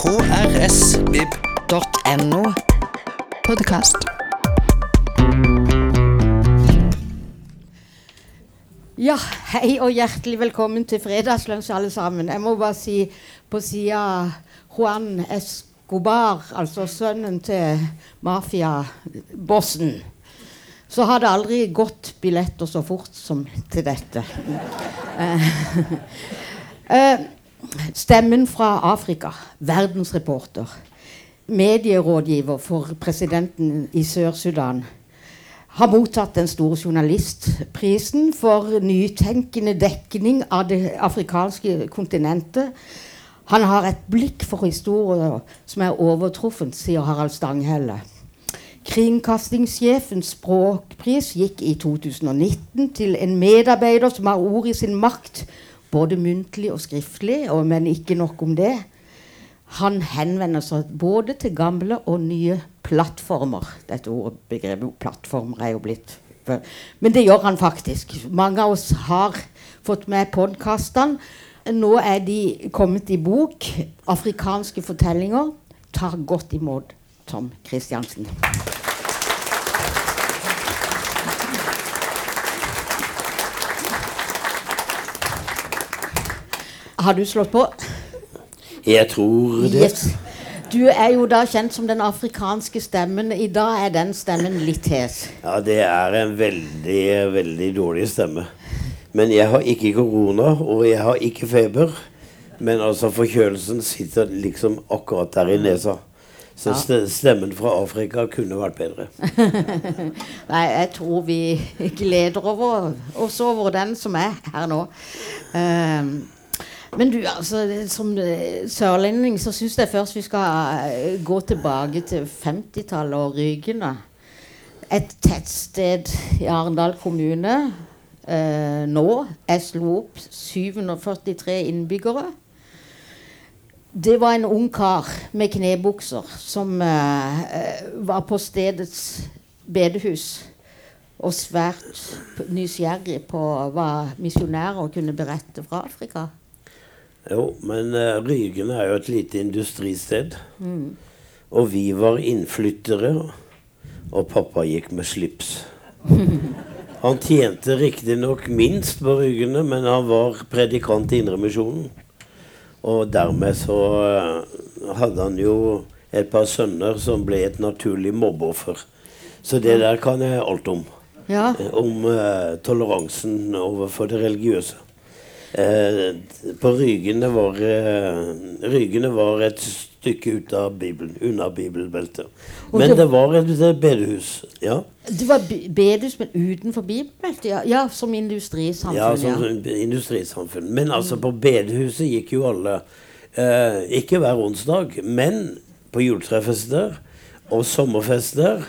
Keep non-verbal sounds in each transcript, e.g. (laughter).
krsvib.no. Podkast. Ja, hei og hjertelig velkommen til Fredagslunsj, alle sammen. Jeg må bare si på sida Juan Escobar, altså sønnen til mafiabossen, så har det aldri gått billetter så fort som til dette. uh, (laughs) eh, stemmen fra Afrika, verdensreporter, medierådgiver for presidenten i Sør-Sudan har mottatt den store journalistprisen for nytenkende dekning av det afrikanske kontinentet. Han har et blikk for historier som er overtruffent, sier Harald Stanghelle. Kringkastingssjefens språkpris gikk i 2019 til en medarbeider som har ord i sin makt, både muntlig og skriftlig, og, men ikke nok om det. Han henvender seg både til gamle og nye plattformer. Dette ordet, begrepet plattformer er jo blitt Men det gjør han faktisk. Mange av oss har fått med podkastene. Nå er de kommet i bok. 'Afrikanske fortellinger'. Tar godt imot Tom Christiansen. Har du slått på? Jeg tror det. Yes. Du er jo da kjent som den afrikanske stemmen. I dag er den stemmen litt hes. Ja, det er en veldig, veldig dårlig stemme. Men jeg har ikke korona, og jeg har ikke feber. Men altså, forkjølelsen sitter liksom akkurat der i nesa. Så Ja. stemmen fra Afrika kunne vært bedre. (laughs) Nei, jeg tror vi gleder over, oss over den som er her nå. Ehm, men du, altså, som eh, sørlending så syns jeg først vi skal eh, gå tilbake til 50-tallet og Rygene. Et tettsted i Arendal kommune. Eh, nå jeg slo opp 743 innbyggere. Det var en ung kar med knebukser som eh, var på stedets bedehus og svært nysgjerrig på hva misjonærer kunne berette fra Afrika. Jo, men uh, Rygen er jo et lite industristed. Og vi var innflyttere, og pappa gikk med slips. (laughs) Han tjente riktignok minst på Rygene, men han var predikant i Indremisjonen. Og dermed så uh, hadde han jo et par sønner som ble et naturlig mobbeoffer. Så det der kan jeg alt om. Ja, Eh, Om uh, toleransen overfor det religiøse. Eh, på Rygene var eh, Rygene var et stykke ut av Bibelen, unna bibelbeltet. Men det- det var et eh, bedehus. Ja, Det var be- bedehus, men utenfor bibelbeltet? Ja, ja som industrisamfunn. ja Ja, som industrisamfunn. Men altså, på bedehuset gikk jo alle eh, Ikke hver onsdag, men på juletrefester og sommerfester.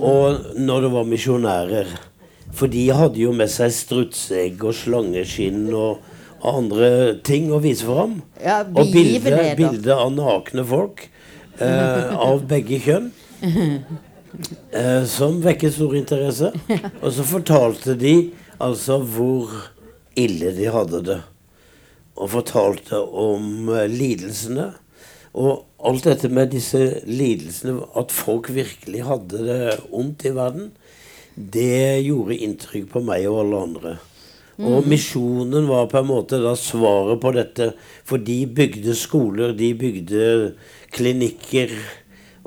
Og når det var misjonærer. For de hadde jo med seg strutseegg og slangeskinn og andre ting å vise fram. Ja, og bilde, bilde av nakne folk eh, av begge kjønn. (laughs) Eh, som vekket stor interesse. Og så fortalte de altså hvor ille de hadde det. Og fortalte om eh, lidelsene. Og alt dette med disse lidelsene, at folk virkelig hadde det ondt i verden, det gjorde inntrykk på meg og alle andre. Og misjonen var på en måte da svaret på dette. For de bygde skoler, de bygde klinikker.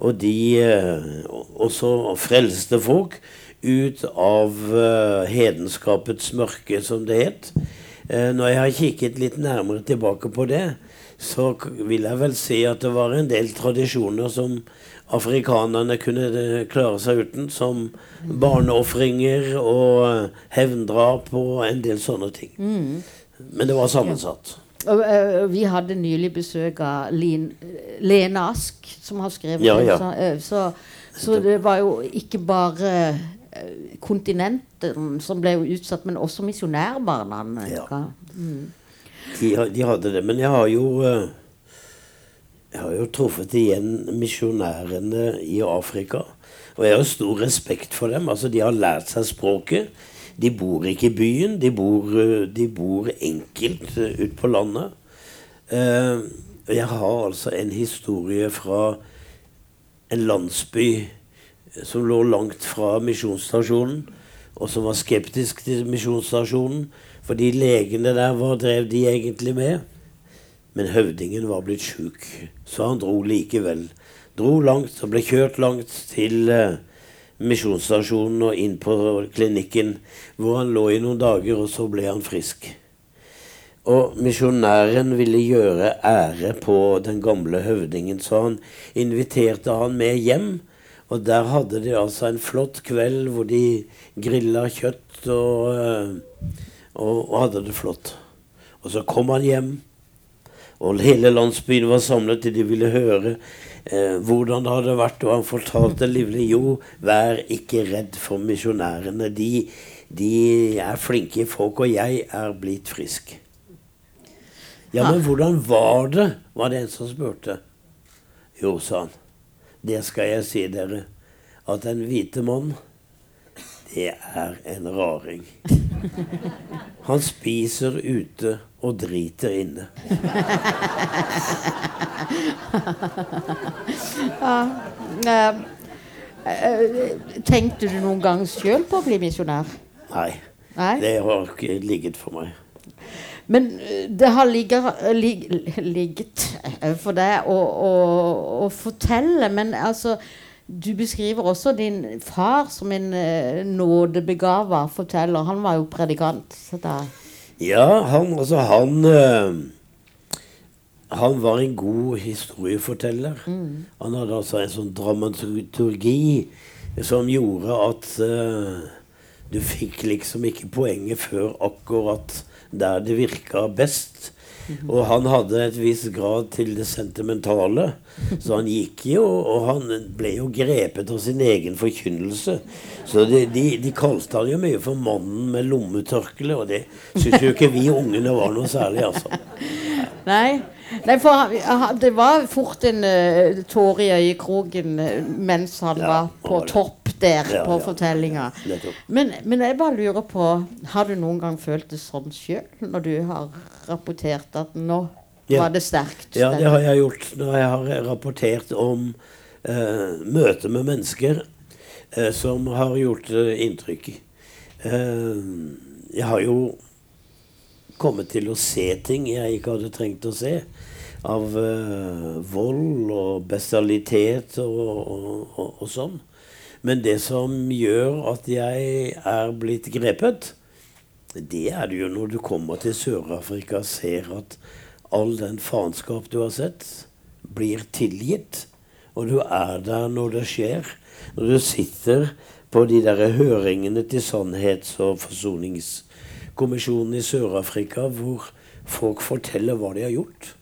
Og de eh, også frelste folk ut av eh, hedenskapets mørke, som det het. Eh, når jeg har kikket litt nærmere tilbake på det, så vil jeg vel si at det var en del tradisjoner som afrikanerne kunne klare seg uten, som barneofringer og eh, hevndrap og en del sånne ting. Men det var sammensatt. Og, uh, vi hadde nylig besøk av Lin, Lene Ask, som har skrevet Ja, ja. Så, eh, så, så det var jo ikke bare kontinentet kontinenten som ble utsatt, men også misjonærbarna. Ja. Mm. De, de hadde det. Men jeg har jo eh, Jeg har jo truffet igjen misjonærene i Afrika. Og jeg har stor respekt for dem. Altså, de har lært seg språket. De bor ikke i byen. De bor, eh, de bor enkelt uh, ute på landet. Eh, jeg har altså en historie fra en landsby som lå langt fra misjonsstasjonen, og som var skeptisk til misjonsstasjonen. Fordi legene der, hva drev de egentlig med? Men høvdingen var blitt sjuk, så han dro likevel. Dro langt og ble kjørt langt til eh, misjonsstasjonen og inn på klinikken, hvor han lå i noen dager, og så ble han frisk. Og misjonæren ville gjøre ære på den gamle høvdingen, så han inviterte han med hjem. Og der hadde de altså en flott kveld hvor de grilla kjøtt og, eh, og, og hadde det flott. Og så kom han hjem, og hele landsbyen var samlet til de ville høre eh, hvordan det hadde vært. Og han fortalte livlig jo, vær ikke redd for misjonærene. De, de er flinke folk, og jeg er blitt frisk. Ja, men hvordan var det? var det en som spurte. Jo, sa han. Det skal jeg si dere. At en hvite mann, det er en raring. Han spiser ute og driter inne. (laughs) ja, eh, eh, tenkte du noen gang sjøl på å bli misjonær? Nei, Nei? det har ikke ligget for meg. Men eh, det har ligget, lig, ligget for deg å, å, å, fortelle. Men altså Du beskriver også din far som en uh, nådebegava forteller. Han var jo predikant. Ja, han altså Han uh, Han var en god historieforteller. Mm. Han hadde altså en sånn dramaturgi som gjorde at uh, du fikk liksom ikke poenget før akkurat der det virka best. Og han hadde et visst grad til det sentimentale. Så han gikk jo, og han ble jo grepet av sin egen forkynnelse. Så de, de, de kalte han jo mye for 'mannen med lommetørkle', og det syns jo ikke vi ungene var noe særlig, altså. Nei. Nei, for det var fort en uh, tåre i øyekroken uh, mens han ja, var på topp der ja, på ja. fortellinga. Men, men, jeg bare lurer på Har du noen gang følt det sånn sjøl, når du har rapportert at nå var det sterkt? Ja, det har jeg gjort når jeg har rapportert om eh, møter med mennesker eh, som har gjort eh, inntrykk. jeg har jo kommet til å se ting jeg ikke hadde trengt å se. Av vold og bestialitet og, og, og, og sånn. Men det som gjør at jeg er blitt grepet, det er det jo når du kommer til Sør-Afrika og ser at all den faenskap du har sett, blir tilgitt. Og du er der når det skjer. Når du sitter på de der høringene til Sannhets- og forsoningskommisjonen i Sør-Afrika, hvor folk forteller hva de har gjort.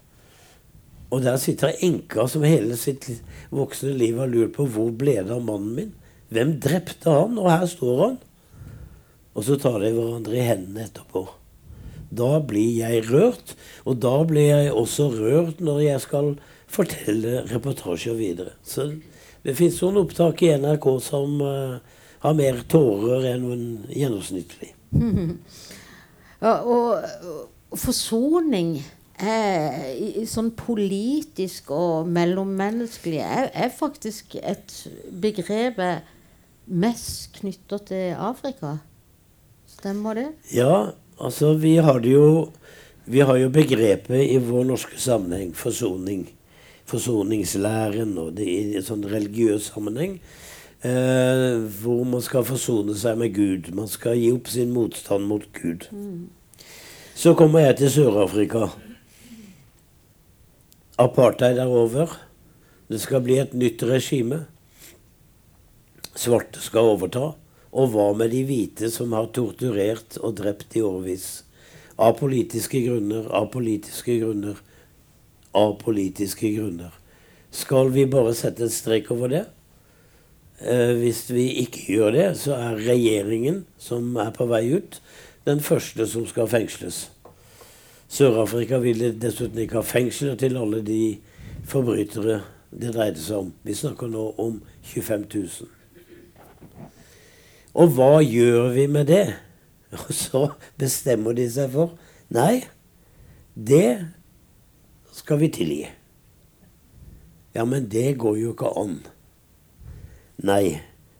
Og der sitter enka som hele sitt voksne liv har lurt på hvor ble det av mannen min. Hvem drepte han? Og her står han. Og så tar de hverandre i hendene etterpå. Da blir jeg rørt, og da blir jeg også rørt når jeg skal fortelle reportasjer videre. Så det fins noen opptak i NRK som uh, har mer tårer enn gjennomsnittlig. (laughs) og, og forsoning er, sånn politisk og mellommenneskelig er, er faktisk et begrep mest knytta til Afrika. Stemmer det? Ja, altså vi har det jo Vi har jo begrepet i vår norske sammenheng forsoning. Forsoningslæren og det i en sånn religiøs sammenheng. Eh, hvor man skal forsone seg med Gud. Man skal gi opp sin motstand mot Gud. Mm. Så kommer jeg til Sør-Afrika. Apartheid er over. Det skal bli et nytt regime svarte skal overta? Og hva med de hvite som har torturert og drept i årevis? Av politiske grunner, av politiske grunner, av politiske grunner. Skal vi bare sette en strek over det? Eh, hvis vi ikke gjør det, så er regjeringen som er på vei ut, den første som skal fengsles. Sør-Afrika ville dessuten ikke ha fengsler til alle de forbrytere det dreide seg om. Vi snakker nå om 25 000. Og hva gjør vi med det? (laughs) Og så bestemmer de seg for Nei, det skal vi tilgi. Ja, men det går jo ikke an. Nei,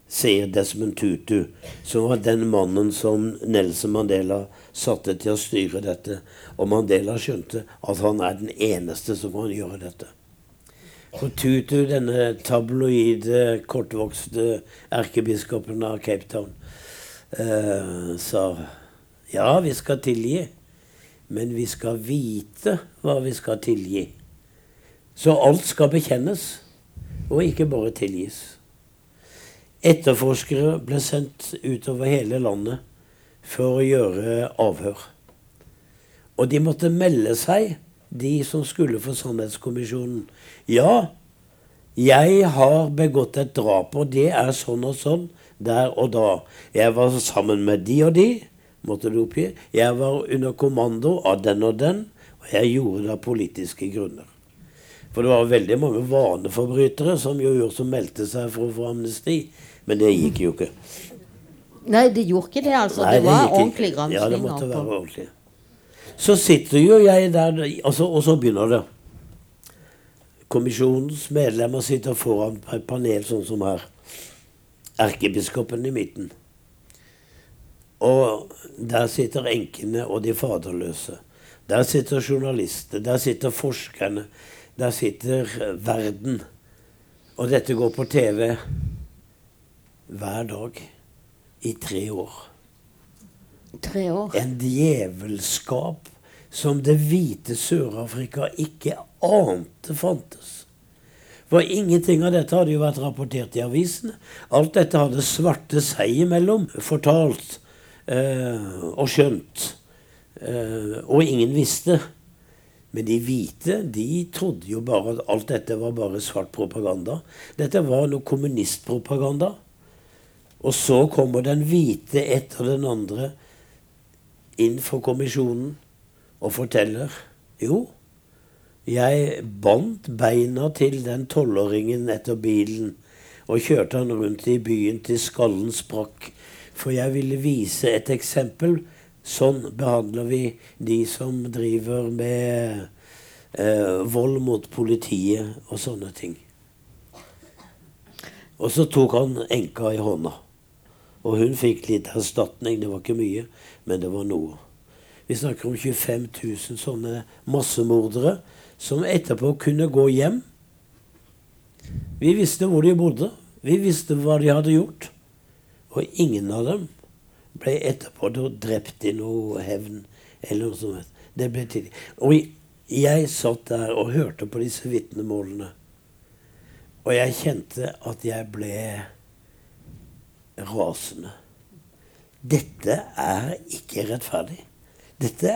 sier Desmond Tutu, som var den mannen som Nelson Mandela satte til å styre dette. Og Mandela skjønte at han er den eneste som kan gjøre dette. For Tutu, denne tabloide, kortvokste erkebiskopen av Cape Town, eh, sa ja, vi skal tilgi, men vi skal vite hva vi skal tilgi. Så alt skal bekjennes, og ikke bare tilgis. Etterforskere ble sendt utover hele landet for å gjøre avhør. Og de måtte melde seg, de som skulle for Sannhetskommisjonen. Ja, jeg har begått et drap, og det er sånn og sånn, der og da. Jeg var sammen med de og de, måtte du oppgi. Jeg var under kommando av den og den, og jeg gjorde det av politiske grunner. For det var veldig mange vaneforbrytere som jo gjorde som meldte seg for å få amnesti. Men det gikk jo ikke. Nei, det gjorde ikke det, altså. Nei, det var gikk ordentlig gransking. Ja, det måtte være ordentlig. Så sitter jo jeg der, altså, og så begynner det. Kommisjonens medlemmer sitter foran et panel sånn som her. Erkebiskopen i midten. Og der sitter enkene og de faderløse. Der sitter journalister, der sitter forskerne, der sitter verden. Og dette går på TV hver dag i tre år. Tre år. En djevelskap som det hvite Sør-Afrika ikke ante fantes. For ingenting av dette hadde jo vært rapportert i avisene. Alt dette hadde svarte seg imellom fortalt eh, og skjønt. Eh, og ingen visste. Men de hvite de trodde jo bare at alt dette var bare svart propaganda. Dette var noe kommunistpropaganda. Og så kommer den hvite etter den andre inn for kommisjonen og forteller jo, jeg bandt beina til den tolvåringen etter bilen og kjørte han rundt i byen til skallen sprakk, for jeg ville vise et eksempel. Sånn behandler vi de som driver med eh, vold mot politiet og sånne ting. Og så tok han enka i hånda. Og hun fikk litt erstatning. Det var ikke mye, men det var noe. Vi snakker om 25 000 sånne massemordere som etterpå kunne gå hjem. Vi visste hvor de bodde. Vi visste hva de hadde gjort. Og ingen av dem ble etterpå drept i noe hevn eller noe sånt. Det ble tidlig. Og jeg satt der og hørte på disse vitnemålene. Og jeg kjente at jeg ble rasende. Dette er ikke rettferdig. Dette,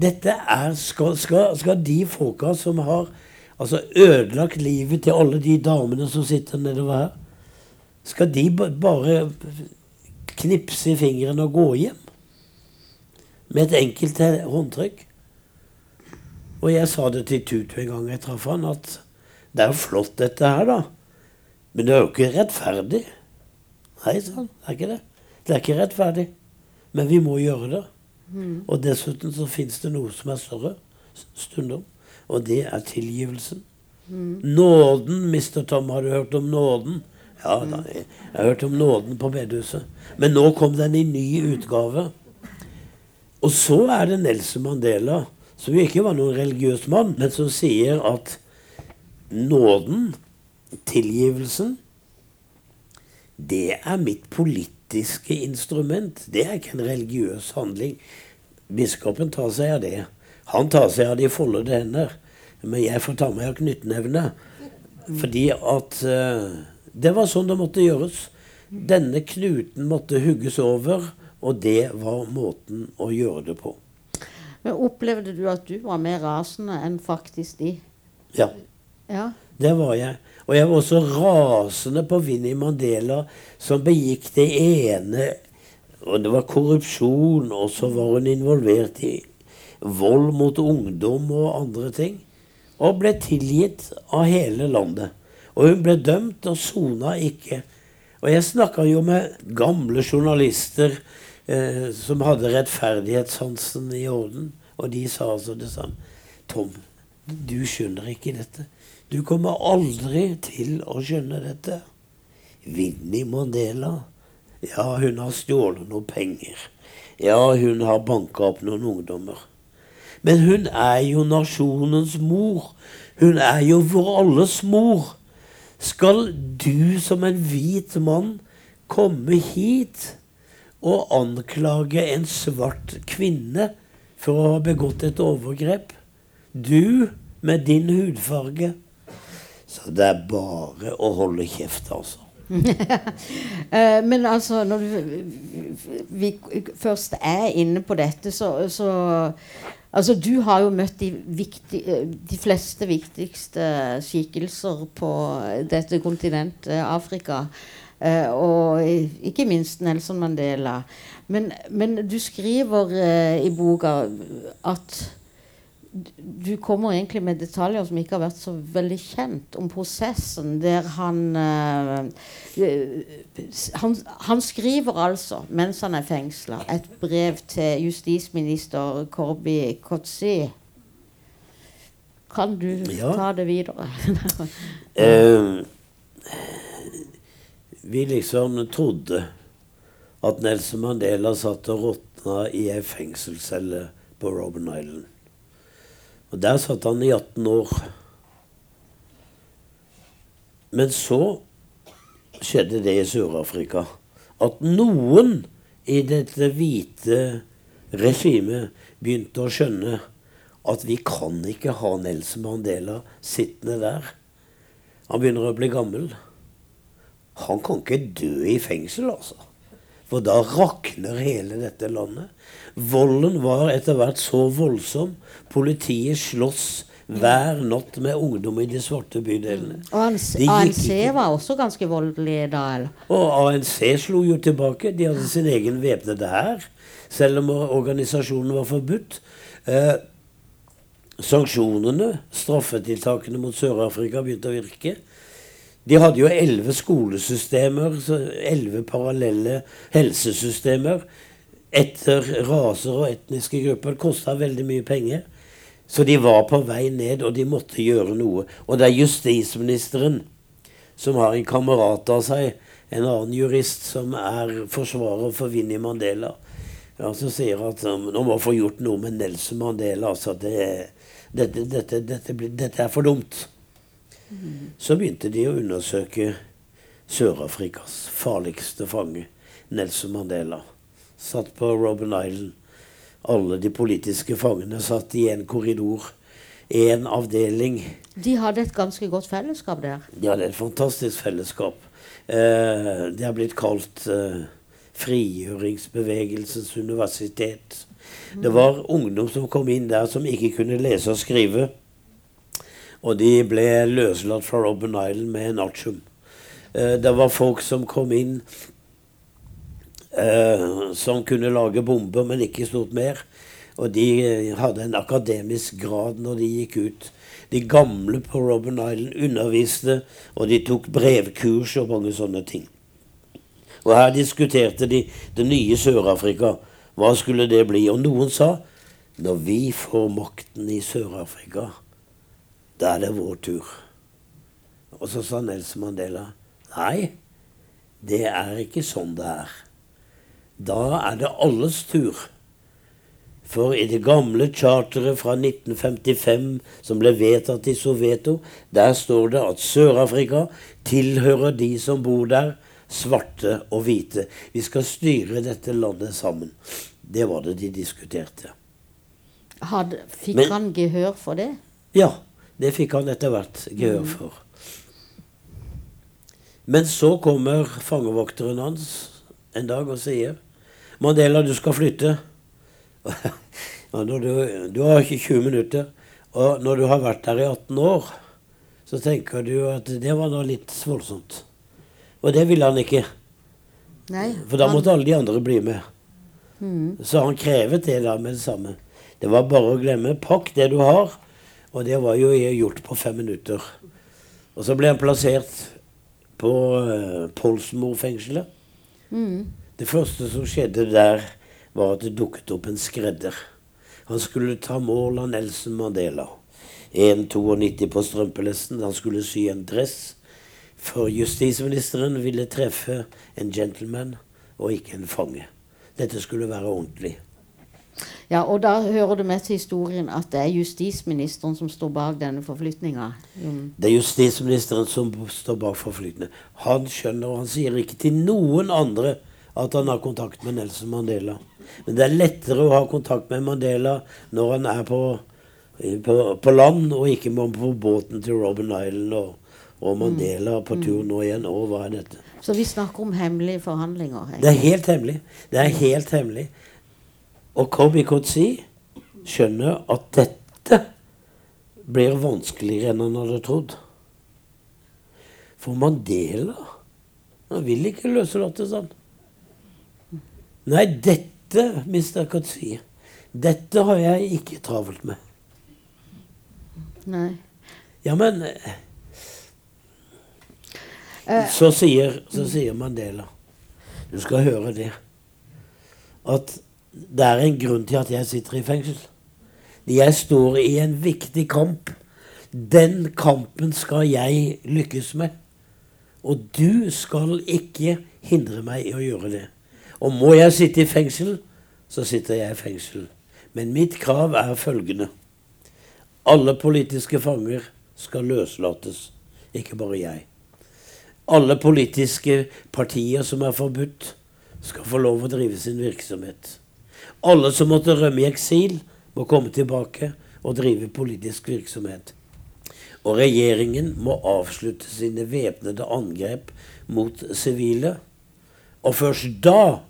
dette er skal, skal, skal de folka som har altså ødelagt livet til alle de damene som sitter nedover her, skal de bare knipse i fingrene og gå hjem? Med et enkelt håndtrykk? Og jeg sa det til Tutu en gang jeg traff han, at det er jo flott dette her, da. Men det er jo ikke rettferdig. Nei, sa han. Det er ikke det. Det er ikke rettferdig. Men vi må gjøre det. Og dessuten så fins det noe som er større stundom, og det er tilgivelsen. Nåden, Mr. Tom, har du hørt om nåden? Ja da, jeg jeg har hørt om nåden på bedehuset. Men nå kom den i ny utgave. Og så er det Nelson Mandela, som jo ikke var noen religiøs mann, men som sier at nåden, tilgivelsen, det er mitt politiske instrument. Det er ikke en religiøs handling. Biskopen tar seg av det. Han tar seg av de foldede hender. Men jeg får ta meg av knyttnevene. Fordi at eh, det var sånn det måtte gjøres. Denne knuten måtte hugges over, og det var måten å gjøre det på. Men opplevde du at du var mer rasende enn faktisk de? Ja. Ja. Det var jeg. Og jeg var også rasende på Vinnie Mandela, som begikk det ene Og det var korrupsjon, og så var hun involvert i vold mot ungdom og andre ting. Og ble tilgitt av hele landet. Og hun ble dømt og sona ikke. Og jeg snakka jo med gamle journalister eh, som hadde rettferdighetssansen i orden, og de sa altså det samme. Tom, Du skjønner ikke dette. Du kommer aldri til å skjønne dette. Vinnie Mandela. Ja, hun har stjålet noen penger. Ja, hun har banka opp noen ungdommer. Men hun er jo nasjonens mor. Hun er jo vår alles mor. Skal du som en hvit mann komme hit og anklage en svart kvinne for å ha begått et overgrep? Du med din hudfarge. Så det er bare å holde kjeft, altså. (laughs) Eh, men altså, når du vi først er inne på dette, så, så Altså, du har jo møtt de, viktig, de fleste viktigste skikkelser på dette kontinentet, Afrika. Eh, og ikke minst Nelson Mandela. Men, men du skriver eh, i boka at du kommer egentlig med detaljer som ikke har vært så veldig kjent, om prosessen der han uh, han, han, skriver altså, mens han er fengsla, et brev til justisminister Korbi Kotsi. Kan du ja. ta det videre? uh, (laughs) vi liksom trodde at Nelson Mandela satt og råtna i ei fengselscelle på Robben Island. Og der satt han i 18 år. Men så skjedde det i Sør-Afrika at noen i dette hvite regimet begynte å skjønne at vi kan ikke ha Nelson Mandela sittende der. Han begynner å bli gammel. Han kan ikke dø i fengsel, altså. For da rakner hele dette landet. Volden var etter hvert så voldsom. Politiet sloss hver natt med ungdom i de svarte bydelene. Og ANC var også ganske voldelig da? eller? Og ANC slo jo tilbake. De hadde sin egen væpnede hær, selv om organisasjonen var forbudt. Eh, sanksjonene, straffetiltakene mot Sør-Afrika, begynte å virke. De hadde jo elleve skolesystemer, elleve parallelle helsesystemer etter raser og etniske grupper. Det kosta veldig mye penger. Så de var på vei ned, og de måtte gjøre noe. Og det er justisministeren som har en kamerat av seg, en annen jurist, som er forsvarer for Vinni Mandela. Ja, som sier at nå må få gjort noe med Nelson Mandela. Altså, det, dette, dette, dette, dette er for dumt. Så begynte de å undersøke Sør-Afrikas farligste fange, Nelson Mandela. Satt på Robben Island. Alle de politiske fangene satt i en korridor. Én avdeling. De hadde et ganske godt fellesskap der? De hadde et fantastisk fellesskap. Eh, det har blitt kalt eh, frigjøringsbevegelsens universitet. Det var ungdom som kom inn der som ikke kunne lese og skrive. Og de ble løslatt fra Robben Island med en artium. Eh, det var folk som kom inn eh, som kunne lage bomber, men ikke stort mer. Og de hadde en akademisk grad når de gikk ut. De gamle på Robben Island underviste, og de tok brevkurs og mange sånne ting. Og her diskuterte de det nye Sør-Afrika. Hva skulle det bli? Og noen sa når vi får makten i Sør-Afrika, da er det vår tur. Og så sa Nelson Mandela nei, det er ikke sånn det er. Da er det alles tur. For i det gamle charteret fra 1955 som ble vedtatt i Soveto, der står det at Sør-Afrika tilhører de som bor der, svarte og hvite. Vi skal styre dette landet sammen. Det var det de diskuterte. Had, fikk Men, han gehør for det? Ja. Det fikk han etter hvert gehør mm. for. Men så kommer fangevokteren hans en dag og sier 'Mandela, du skal flytte'. (laughs) ja, du, du, har ikke 20 minutter. Og når du har vært der i 18 år, så tenker du at det var da litt voldsomt. Og det ville han ikke. Nei, For da måtte alle de andre bli med. Mm. Så han krevet det da med det samme. Det var bare å glemme. Pakk det du har, og det var jo gjort på fem minutter. Og så ble han plassert på uh, Polsmo-fengselet. Mm. Det første som skjedde der, var at det dukket opp en skredder. Han skulle ta mål av Nelson Mandela. 1,92 på strømpelesten. Han skulle sy en dress. For justisministeren ville treffe en gentleman og ikke en fange. Dette skulle være ordentlig. Ja, og da hører det med til historien at det er justisministeren som står bak denne forflytninga. Mm. Det er justisministeren som står bak forflytningen. Han skjønner, og han sier ikke til noen andre at han har kontakt med Nelson Mandela. Men det er lettere å ha kontakt med Mandela når han er på, på, på land, og ikke på båten til Robben Island og, og Mandela på tur nå igjen. Å, hva er dette? Så vi snakker om hemmelige forhandlinger? egentlig. Det er helt hemmelig. Det er helt hemmelig. Og Kobi Kotsi skjønner at dette blir vanskeligere enn han hadde trodd. For Mandela han vil ikke løslates, han. Nei, dette, Mr. Kotsi, dette har jeg ikke travelt med. Nei. Ja, men så sier, så sier Mandela Du skal høre det. At det er en grunn til at jeg sitter i fengsel. Jeg står i en viktig kamp. Den kampen skal jeg lykkes med. Og du skal ikke hindre meg i å gjøre det. Og må jeg sitte i fengsel, så sitter jeg i fengsel. Men mitt krav er følgende. Alle politiske fanger skal løslates, ikke bare jeg. Alle politiske partier som er forbudt, skal få lov å drive sin virksomhet. Alle som måtte rømme i eksil, må komme tilbake og drive politisk virksomhet. Og regjeringen må avslutte sine væpnede angrep mot sivile. Og først da,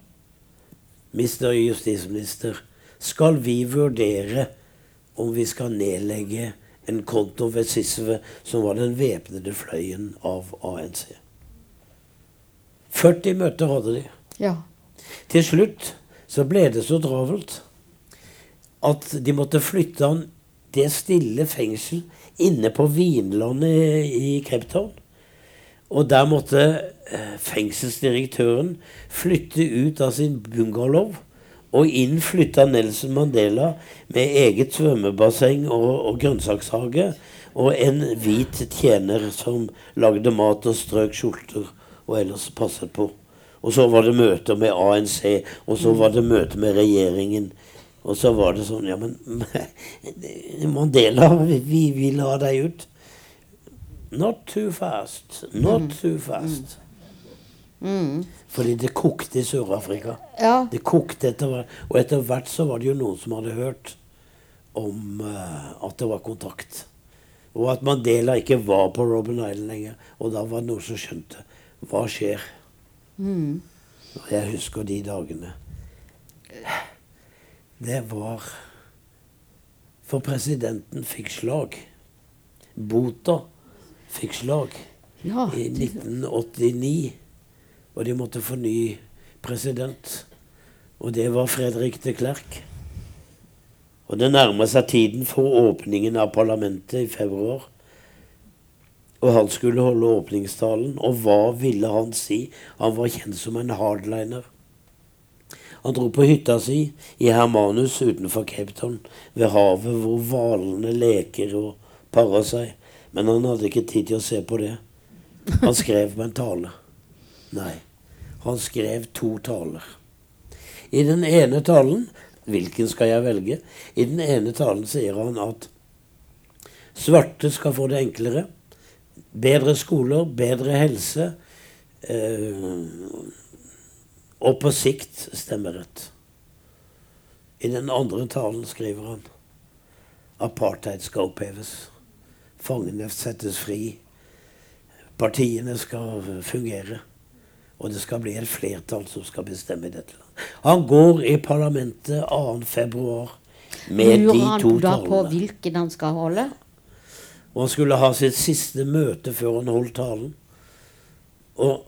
mister justisminister, skal vi vurdere om vi skal nedlegge en konto ved SISV, som var den væpnede fløyen av ANC. 40 møter hadde de. Ja. Til slutt så ble det så travelt at de måtte flytte han det stille fengsel inne på Vinlandet i Cape Town. Og der måtte eh, fengselsdirektøren flytte ut av sin bungalow. Og inn flytta Nelson Mandela med eget svømmebasseng og, og grønnsakshage. Og en hvit tjener som lagde mat og strøk skjorter og ellers passet på. Og så var det møter med ANC, og så var det møter med regjeringen. Og så var det sånn Ja, men (laughs) Mandela, vi vil ha deg ut. Not too fast. Not too fast. Fordi det kokte i Sør-Afrika. Ja. Det kokte etter hvert. Og etter hvert så var det jo noen som hadde hørt om uh, at det var kontakt. Og at Mandela ikke var på Robben Island lenger. Og da var det noen som skjønte. Hva skjer? Og jeg husker de dagene. Det var For presidenten fikk slag. Bota fikk slag Ja, i 1989. Og de måtte få ny president. Og det var Fredrik de Klerk. Og det nærmer seg tiden for åpningen av parlamentet i februar. Og han skulle holde åpningstalen. Og hva ville han si? Han var kjent som en hardliner. Han dro på hytta si i Hermanus utenfor Cape Town, ved havet hvor hvalene leker og parer seg. Men han hadde ikke tid til å se på det. Han skrev med en tale. Nei, han skrev to taler. I den ene talen Hvilken skal jeg velge? I den ene talen sier han at svarte skal få det enklere. Bedre skoler, bedre helse. Eh, og på sikt stemmerett. I den andre talen skriver han apartheid skal oppheves. Fangene settes fri. Partiene skal fungere. Og det skal bli et flertall som skal bestemme dette. Han går i parlamentet 2. februar med de Lurer han to da på talene. hvilken han skal holde? Og han skulle ha sitt siste møte før han holdt talen. Og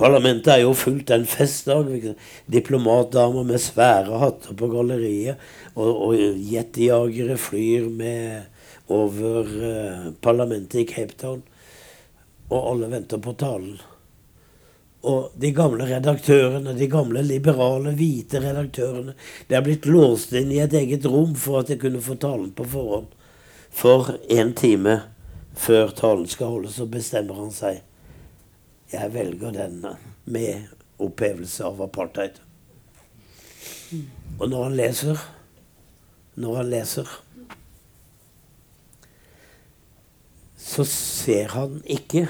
parlamentet er jo fullt en festdag. Diplomatdamer med svære hatter på galleriet. Og, og jetjagere flyr med over eh, parlamentet i Cape Town. Og alle venter på talen. Og de gamle redaktørene, de gamle liberale, hvite redaktørene, de er blitt låst inn i et eget rom for at de kunne få talen på forhånd. For en time før talen skal holdes, så bestemmer han seg. Jeg velger denne med opphevelse av apartheid. Og når han leser Når han leser Så ser han ikke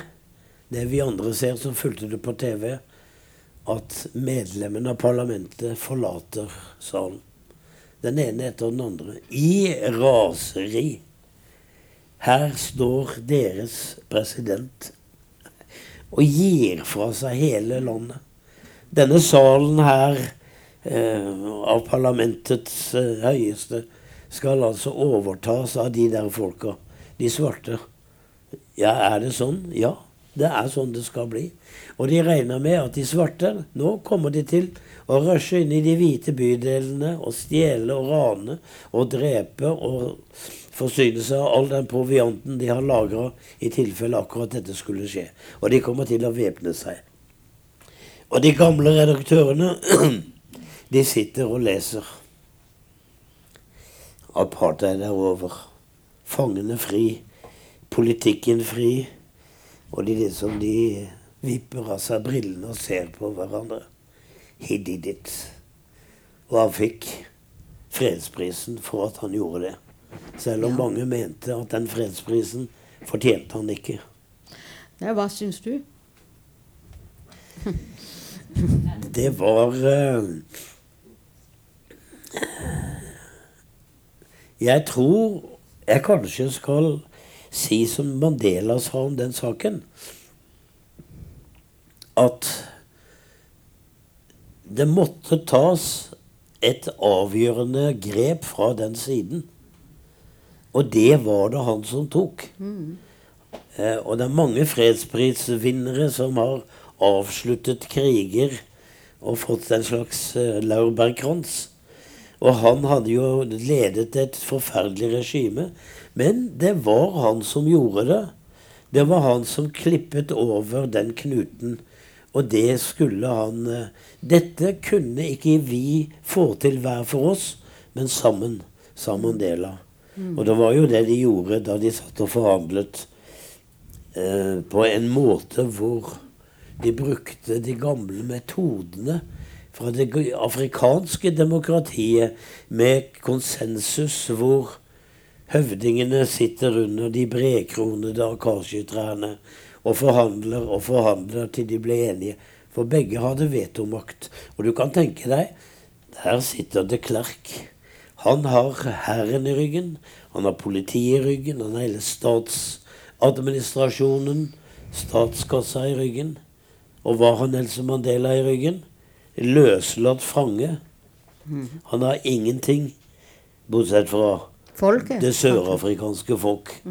det vi andre ser som fulgte det på TV, at medlemmene av parlamentet forlater salen. Den ene etter den andre. I raseri. Her står deres president og gir fra seg hele landet. Denne salen her eh, av parlamentets eh, høyeste skal altså overtas av de der folka. De svarte. Ja, er det sånn? Ja. Det er sånn det skal bli. Og de regner med at de svarte nå kommer de til å rushe inn i de hvite bydelene og stjele og rane og drepe og forsyne seg av all den provianten de har lagra i tilfelle akkurat dette skulle skje. Og de kommer til å væpne seg. Og de gamle redaktørene, (clears throat) de sitter og leser. Apartheid er over. Fangene fri. Politikken fri. Og de liksom de vipper av seg brillene og ser på hverandre. He did it. Og han fikk fredsprisen for at han gjorde det. Selv om Ja. mange mente at den fredsprisen fortjente han ikke. Ja, hva syns du? (laughs) Det var uh, Jeg tror jeg kanskje skal si som Mandela sa om den saken, at det måtte tas et avgjørende grep fra den siden. Og det var det han som tok. Eh, og det er mange fredsprisvinnere som har avsluttet kriger og fått en slags eh, laurbærkrans. Og han hadde jo ledet et forferdelig regime. Men det var han som gjorde det. Det var han som klippet over den knuten. Og det skulle han eh, Dette kunne ikke vi få til hver for oss, men sammen, sa Mandela. Og det var jo det de gjorde da de satt og forhandlet eh, på en måte hvor de brukte de gamle metodene fra det afrikanske demokratiet med konsensus hvor høvdingene sitter under de bredkronede akasjetrærne og forhandler og forhandler til de ble enige. For begge hadde vetomakt. Og du kan tenke deg, der sitter de Klerk. Han har hæren i ryggen, han har politiet i ryggen, han har hele statsadministrasjonen, statskassa i ryggen. Og hva har Nelson Mandela i ryggen? Løslatt fange. Han har ingenting, bortsett fra Folket? det sørafrikanske folk.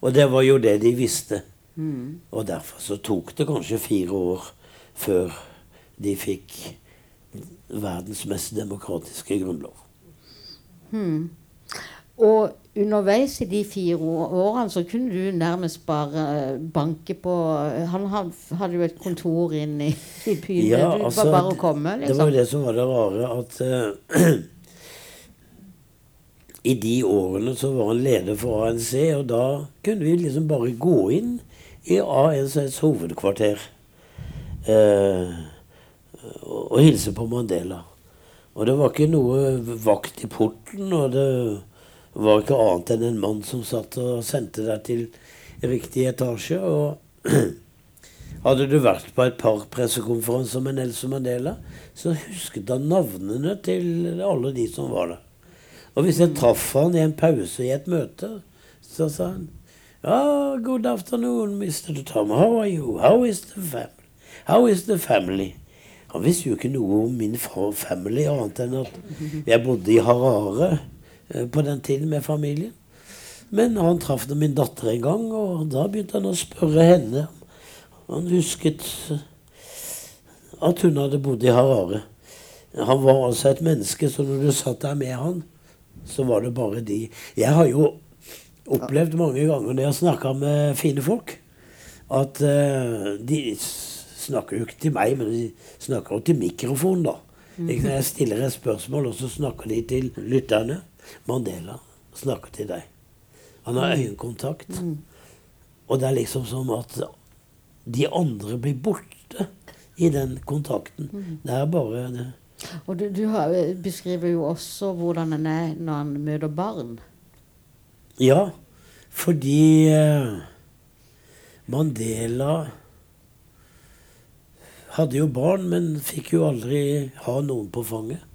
Og det var jo det de visste. Og derfor så tok det kanskje fire år før de fikk verdens mest demokratiske grunnlov. Og underveis i de fire årene så kunne du nærmest bare eh, banke på Han hadde jo et kontor inn i, i byen. Ja, du altså, var bare å komme, Det var liksom. jo det som var det rare, at uh, (clears throat) i de årene så var han leder for ANC, og da kunne vi liksom bare gå inn i ANCs hovedkvarter uh, og, og hilse på Mandela. Og det var ikke noe vakt i porten, og det var ikke annet enn en mann som satt og sendte deg til riktig etasje. Og (clears throat) hadde du vært på et par pressekonferanser med Nelson Mandela, så husket han navnene til alle de som var der. Og hvis jeg traff han i en pause i et møte, så sa han Ah, good afternoon, Mr. Tom. How are you? How is the family? How is the family? Han visste jo ikke noe om min fa- family, annet enn at jeg bodde i Harare eh, på den tiden med familien. Men han traff da min datter en gang, og da begynte han å spørre henne. Han husket eh, at hun hadde bodd i Harare. Han var altså et menneske, så når du satt der med han, så var det bare de Jeg har jo opplevd mange ganger når jeg har snakka med fine folk, at eh, de snakker jo ikke til meg, men de snakker jo til mikrofonen, da. Jeg stiller et spørsmål, og så snakker de til lytterne. Mandela snakker til deg. Han har øyekontakt. Og det er liksom som at de andre blir borte i den kontakten. Det er bare det. Og du, du har, beskriver jo også hvordan han er når han møter barn. Ja, fordi eh, Mandela hadde jo barn, men fikk jo aldri ha noen på fanget.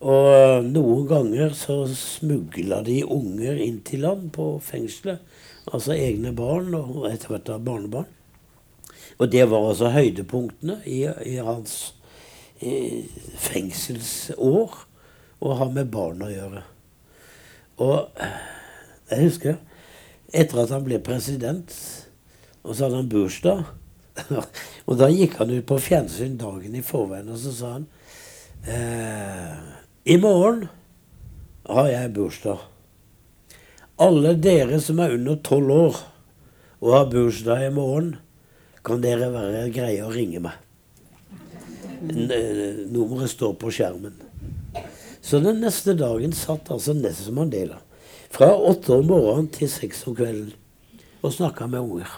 Og eh, noen ganger så smugla de unger inn til land på fengselet. Altså egne barn og etter hvert da barnebarn. Og det var altså høydepunktene i, i hans i fengselsår å ha med barn å gjøre. Og jeg husker etter at han ble president, og så hadde han bursdag (laughs) Og da gikk han ut på fjernsyn dagen i forveien, og så sa han eh, I morgen har jeg bursdag. Alle dere som er under tolv år og har bursdag i morgen, kan dere være greie å ringe meg. N- Nummeret står på skjermen. Så den neste dagen satt altså Nelson Mandela fra åtte om morgenen til seks om kvelden og snakka med unger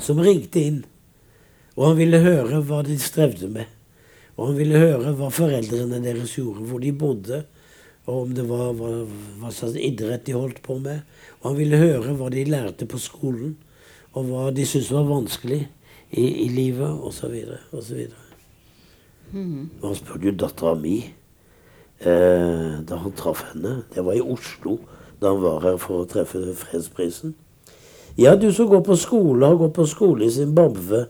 som ringte inn. Og han ville høre hva de strevde med. Og han ville høre hva foreldrene deres gjorde, hvor de bodde, og om det var hva, hva slags idrett de holdt på med. Og han ville høre hva de lærte på skolen, og hva de syntes var vanskelig i, i livet, osv. osv. Og han spurte jo dattera mi eh, da han traff henne. Det var i Oslo da han var her for å treffe fredsprisen. Ja, du som går på skole, har gått på skole i Zimbabwe.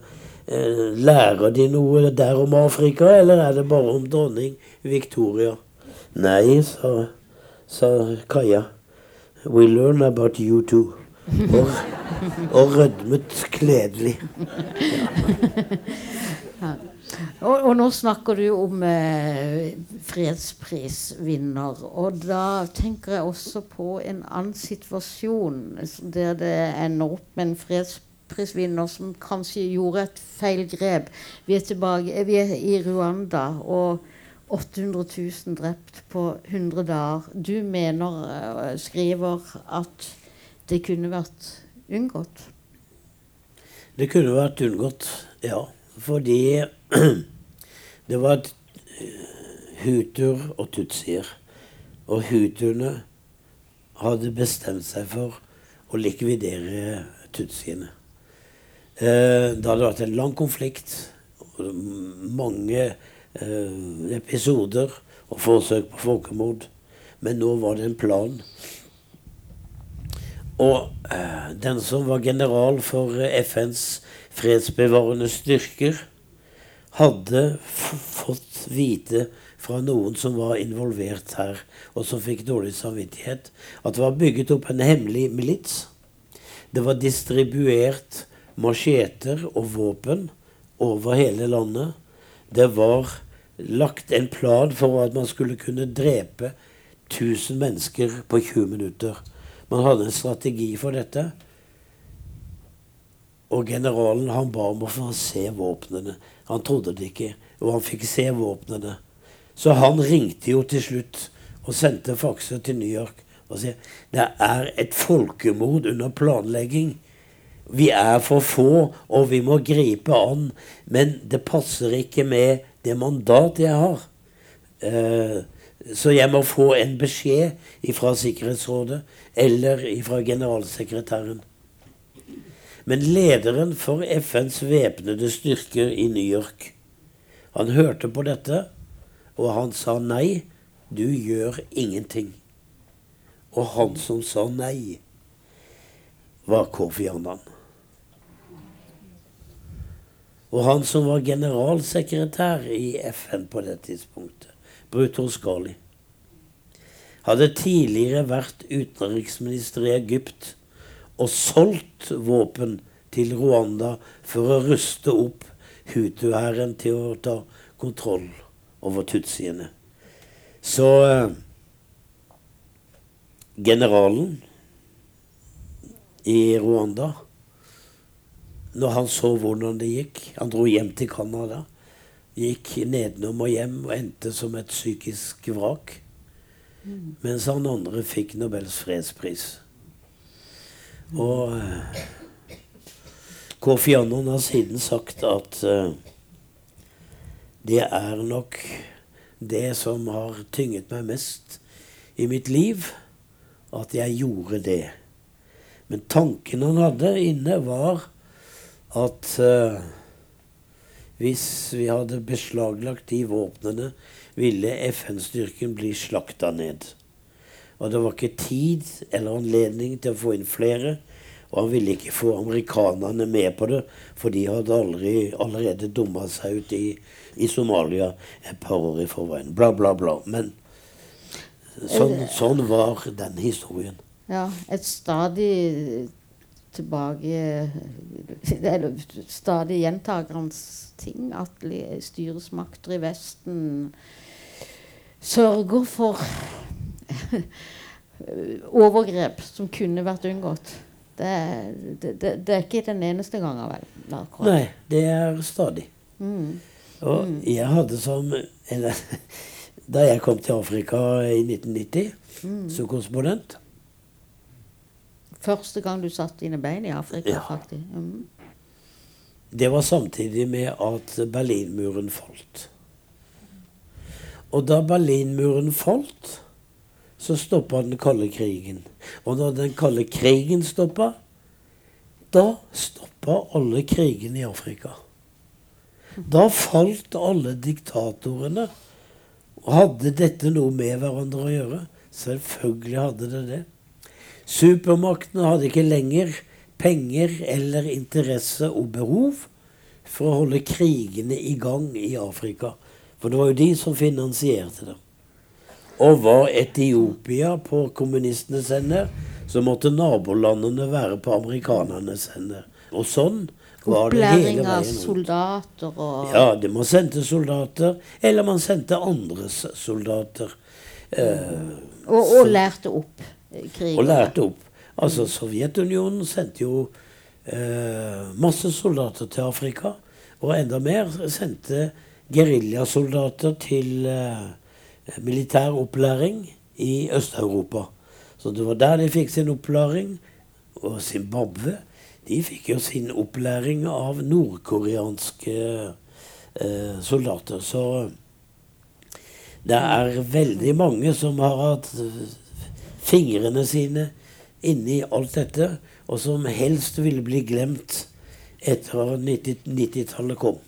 Eh, lærer de noe der om Afrika, eller er det bare om dronning Victoria? Nei, sa, sa Kaja. We learn about you too. Og, og rødmet kledelig. (laughs) Og, og nå snakker du om eh, fredsprisvinner. Og da tenker jeg også på en annen situasjon der det ender opp med en fredsprisvinner som kanskje gjorde et feil grep. Vi er tilbake vi er i Rwanda, og 800 000 drept på 100 dager. Du mener, eh, skriver, at det kunne vært unngått? Det kunne vært unngått, ja. Fordi (clears throat) det var eh, hutuer og tutsier. Og hutuene hadde bestemt seg for å likvidere tutsiene. Eh, det hadde vært en lang konflikt, mange eh, episoder og forsøk på folkemord. Men nå var det en plan. Og eh, den som var general for FNs fredsbevarende styrker, hadde fått vite fra noen som var involvert her, og som fikk dårlig samvittighet, at det var bygget opp en hemmelig milits. Det var distribuert macheter og våpen over hele landet. Det var lagt en plan for at man skulle kunne drepe 1000 mennesker på 20 minutter. Man hadde en strategi for dette. Og generalen han ba om å få se våpnene. Han trodde det ikke, og han fikk se våpnene. Så han ringte jo til slutt og sendte fakser til New York og sier det er et folkemord under planlegging. Vi er for få, og vi må gripe an. Men det passer ikke med det mandat jeg har. Eh, så jeg må få en beskjed fra Sikkerhetsrådet eller fra generalsekretæren. Men lederen for FNs væpnede styrker i New York, han hørte på dette, og han sa nei, du gjør ingenting. Og han som sa nei, var Kofi Annan. Og han som var generalsekretær i FN på det tidspunktet, Brutor Skali, hadde tidligere vært utenriksminister i Egypt og solgt våpen til Rwanda for å ruste opp Hutu-hæren til å ta kontroll over tutsiene. Så eh, generalen i Rwanda Når han så hvordan det gikk Han dro hjem til Canada. Gikk nedenom og hjem og endte som et psykisk vrak. Mens han andre fikk Nobels fredspris. Og eh, Kofi Annan har siden sagt at uh, det er nok det som har tynget meg mest i mitt liv, at jeg gjorde det. Men tanken han hadde inne, var at uh, hvis vi hadde beslaglagt de våpnene, ville FN-styrken bli slakta ned. Og det var ikke tid eller anledning til å få inn flere. Og han ville ikke få amerikanerne med på det, for de hadde aldri, allerede dumma seg ut i, i, Somalia et par år i forveien. Bla, bla, bla. Men sånn, sånn var den historien. Ja, et stadig tilbake Eller stadig gjentagende ting at styresmakter i Vesten sørger for (laughs) overgrep som kunne vært unngått. Det, det, det, det, er ikke den eneste gangen, vel? Nei, det er stadig. Mm. Og mm. jeg hadde som eller, (laughs) Da jeg kom til Afrika i 1990 mm. som korrespondent Første gang du satte dine bein i Afrika, ja. faktisk? Mm. Det var samtidig med at Berlinmuren falt. Og da Berlinmuren falt så stoppa den kalde krigen. Og da den kalde krigen stoppa, da stoppa alle krigene i Afrika. Da falt alle diktatorene. Og hadde dette noe med hverandre å gjøre? Selvfølgelig hadde det det. Supermaktene hadde ikke lenger penger eller interesse og behov for å holde krigene i gang i Afrika. For det var jo de som finansierte det. Og var Etiopia på kommunistenes hender, så måtte nabolandene være på amerikanernes hender. Og sånn var det hele veien. Opplæring av soldater og Ja, det man sendte soldater, eller man sendte andres soldater. Eh, og, og, lærte opp krigen. Og lærte opp. Altså, Sovjetunionen sendte jo eh, masse soldater til Afrika. Og enda mer sendte geriljasoldater til eh, militær opplæring i Øst-Europa. Så det var der de fikk sin opplæring. Og Zimbabwe de fikk jo sin opplæring av nordkoreanske eh, soldater. Så det er veldig mange som har hatt fingrene sine inni alt dette, og som helst ville bli glemt etter at 90-tallet kom.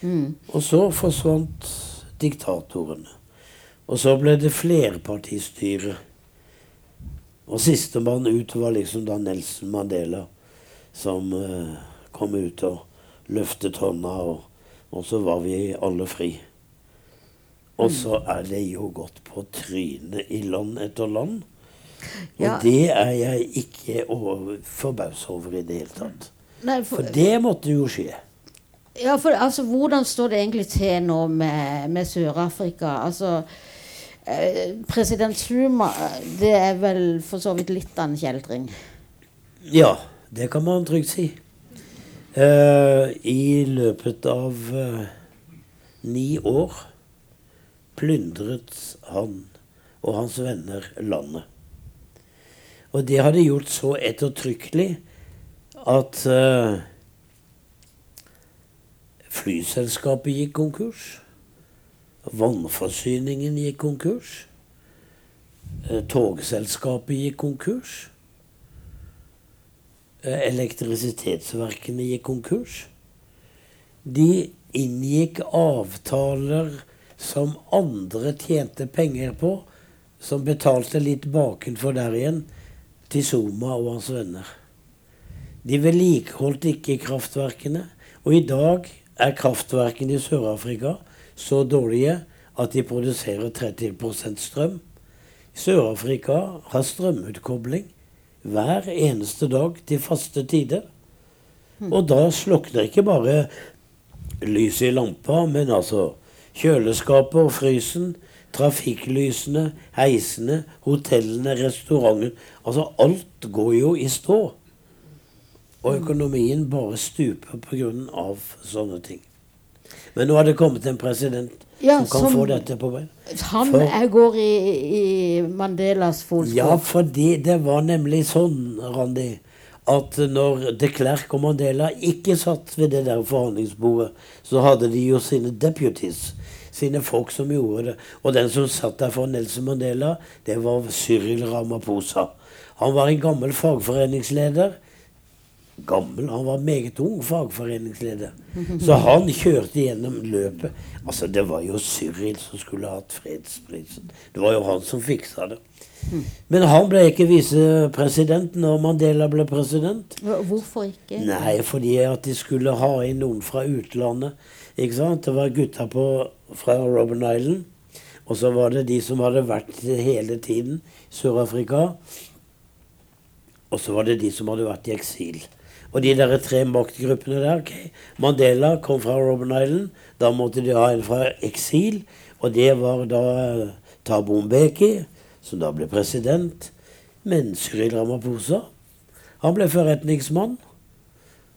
Mm. Og så forsvant diktatorene. Og så ble det flerpartistyre. Og sistemann ut var liksom da Nelson Mandela, som uh, kom ut og løftet hånda, og, og, så var vi alle fri. Og så er det jo gått på trynet i land etter land. Og ja. det er jeg ikke forbausa over i det hele tatt. Nei, for, for det måtte jo skje. Ja, for altså, Hvordan står det egentlig til nå med, med Sør-Afrika? Altså, Eh, president Zuma, det er vel for så vidt litt av en kjeltring? Ja, det kan man trygt si. Eh, I løpet av eh, ni år plyndret han og hans venner landet. Og det hadde gjort så ettertrykkelig at uh, flyselskapet gikk konkurs. Vannforsyningen gikk konkurs. Uh, togselskapet gikk konkurs. Uh, elektrisitetsverkene gikk konkurs. De inngikk avtaler som andre tjente penger på, som betalte litt bakenfor der igjen til Zuma og hans venner. De vedlikeholdt ikke kraftverkene, og i dag er kraftverkene i Sør-Afrika så dårlige at de produserer 30 strøm. Sør-Afrika har strømutkobling hver eneste dag til faste tider. Og da slukner ikke bare lyset i lampa, men altså kjøleskapet og frysen, trafikklysene, heisene, hotellene, restauranten Altså alt går jo i stå. Og økonomien bare stuper pga. sånne ting. Men nå har det kommet en president Ja, som kan som- få dette på bein. Han For- er, går i, i Mandelas fotspor. Ja, fordi det var nemlig sånn, Randi, at når de Klerk og Mandela ikke satt ved det der forhandlingsbordet, så hadde de jo sine deputies. Sine folk som gjorde det. Og den som satt der for Nelson Mandela, det var Cyril Ramaphosa. Han var en gammel fagforeningsleder. Gammel, han var meget ung fagforeningsleder. (laughs) Så han kjørte gjennom løpet. Altså, det var jo Cyril som skulle hatt fredsprisen. Det var jo han som fiksa det. (laughs) Men han ble ikke visepresident når Mandela ble president. Hvorfor ikke? Nei, fordi at de skulle ha inn noen fra utlandet. Ikke sant? Det var gutta på, fra Robben Island. Og så var det de som hadde vært hele tiden i Sør-Afrika. Og så var det de som hadde vært i eksil. Og de der tre maktgruppene der okay. Mandela kom fra Robben Island. Da måtte de ha en fra eksil. Og det var da Tabo Thabo Mbeki, som da ble president. Men Cyril Ramaphosa, han ble forretningsmann.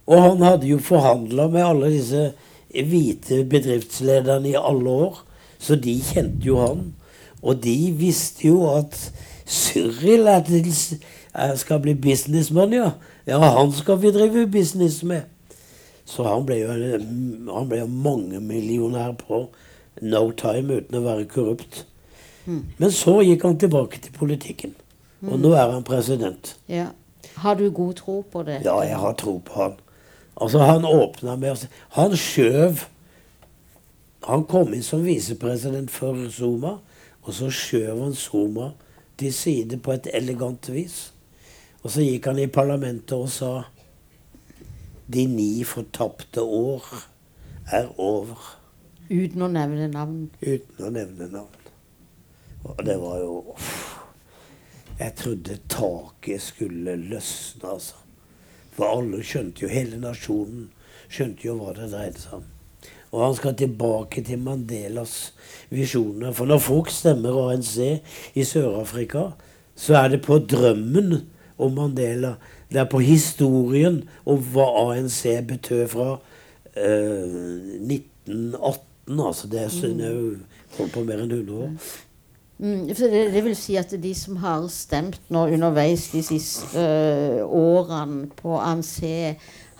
Og han hadde jo forhandla med alle disse hvite bedriftslederne i alle år. Så de kjente jo han. Og de visste jo at Cyril skal bli businessmann, ja. Ja, han skal vi drive business med. Så han ble jo, han ble jo mangemillionær på no time uten å være korrupt. Men så gikk han tilbake til politikken. Og nå er han president. Ja. Har du god tro på det? Ja, jeg har tro på han. Altså, han åpna med si Han skjøv Han kom inn som visepresident for Zuma, og så skjøv han Zuma til side på et elegant vis. Og så gikk han i parlamentet og sa De ni fortapte år er over. Uten å nevne navn. Uten å nevne navn. Og det var jo. Jeg trodde taket skulle løsne, altså. For alle skjønte jo, hele nasjonen skjønte jo hva det dreide seg om. Og han skal tilbake til Mandelas visjoner. For når folk stemmer ANC i Sør-Afrika, så er det på drømmen om Mandela. Det er på historien om hva ANC betød fra eh, 1918. Altså det er jo holdt på mer enn 100 år. Mm, det, det vil si at de som har stemt nå underveis de siste øh, årene på ANC,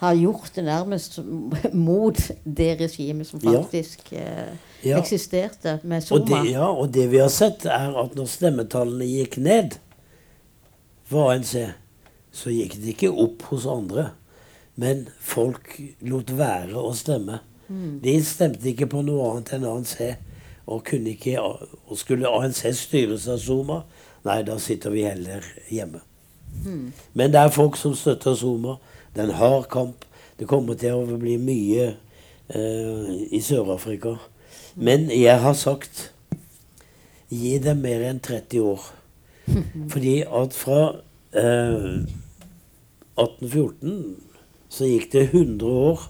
har gjort det nærmest (laughs) mot det regimet som faktisk øh, Ja. eksisterte med Og det, ja, og det vi har sett, er at når stemmetallene gikk ned for ANC, så gikk det ikke opp hos andre. Men folk lot være å stemme. De stemte ikke på noe annet enn ANC. Og, kunne ikke, og skulle ANC styres av Zuma, nei, da sitter vi heller hjemme. Men det er folk som støtter Zuma. Det er en hard kamp. Det kommer til å bli mye eh, i Sør-Afrika. Men jeg har sagt gi dem mer enn 30 år. Fordi at fra eh, 1814 så gikk det 100 år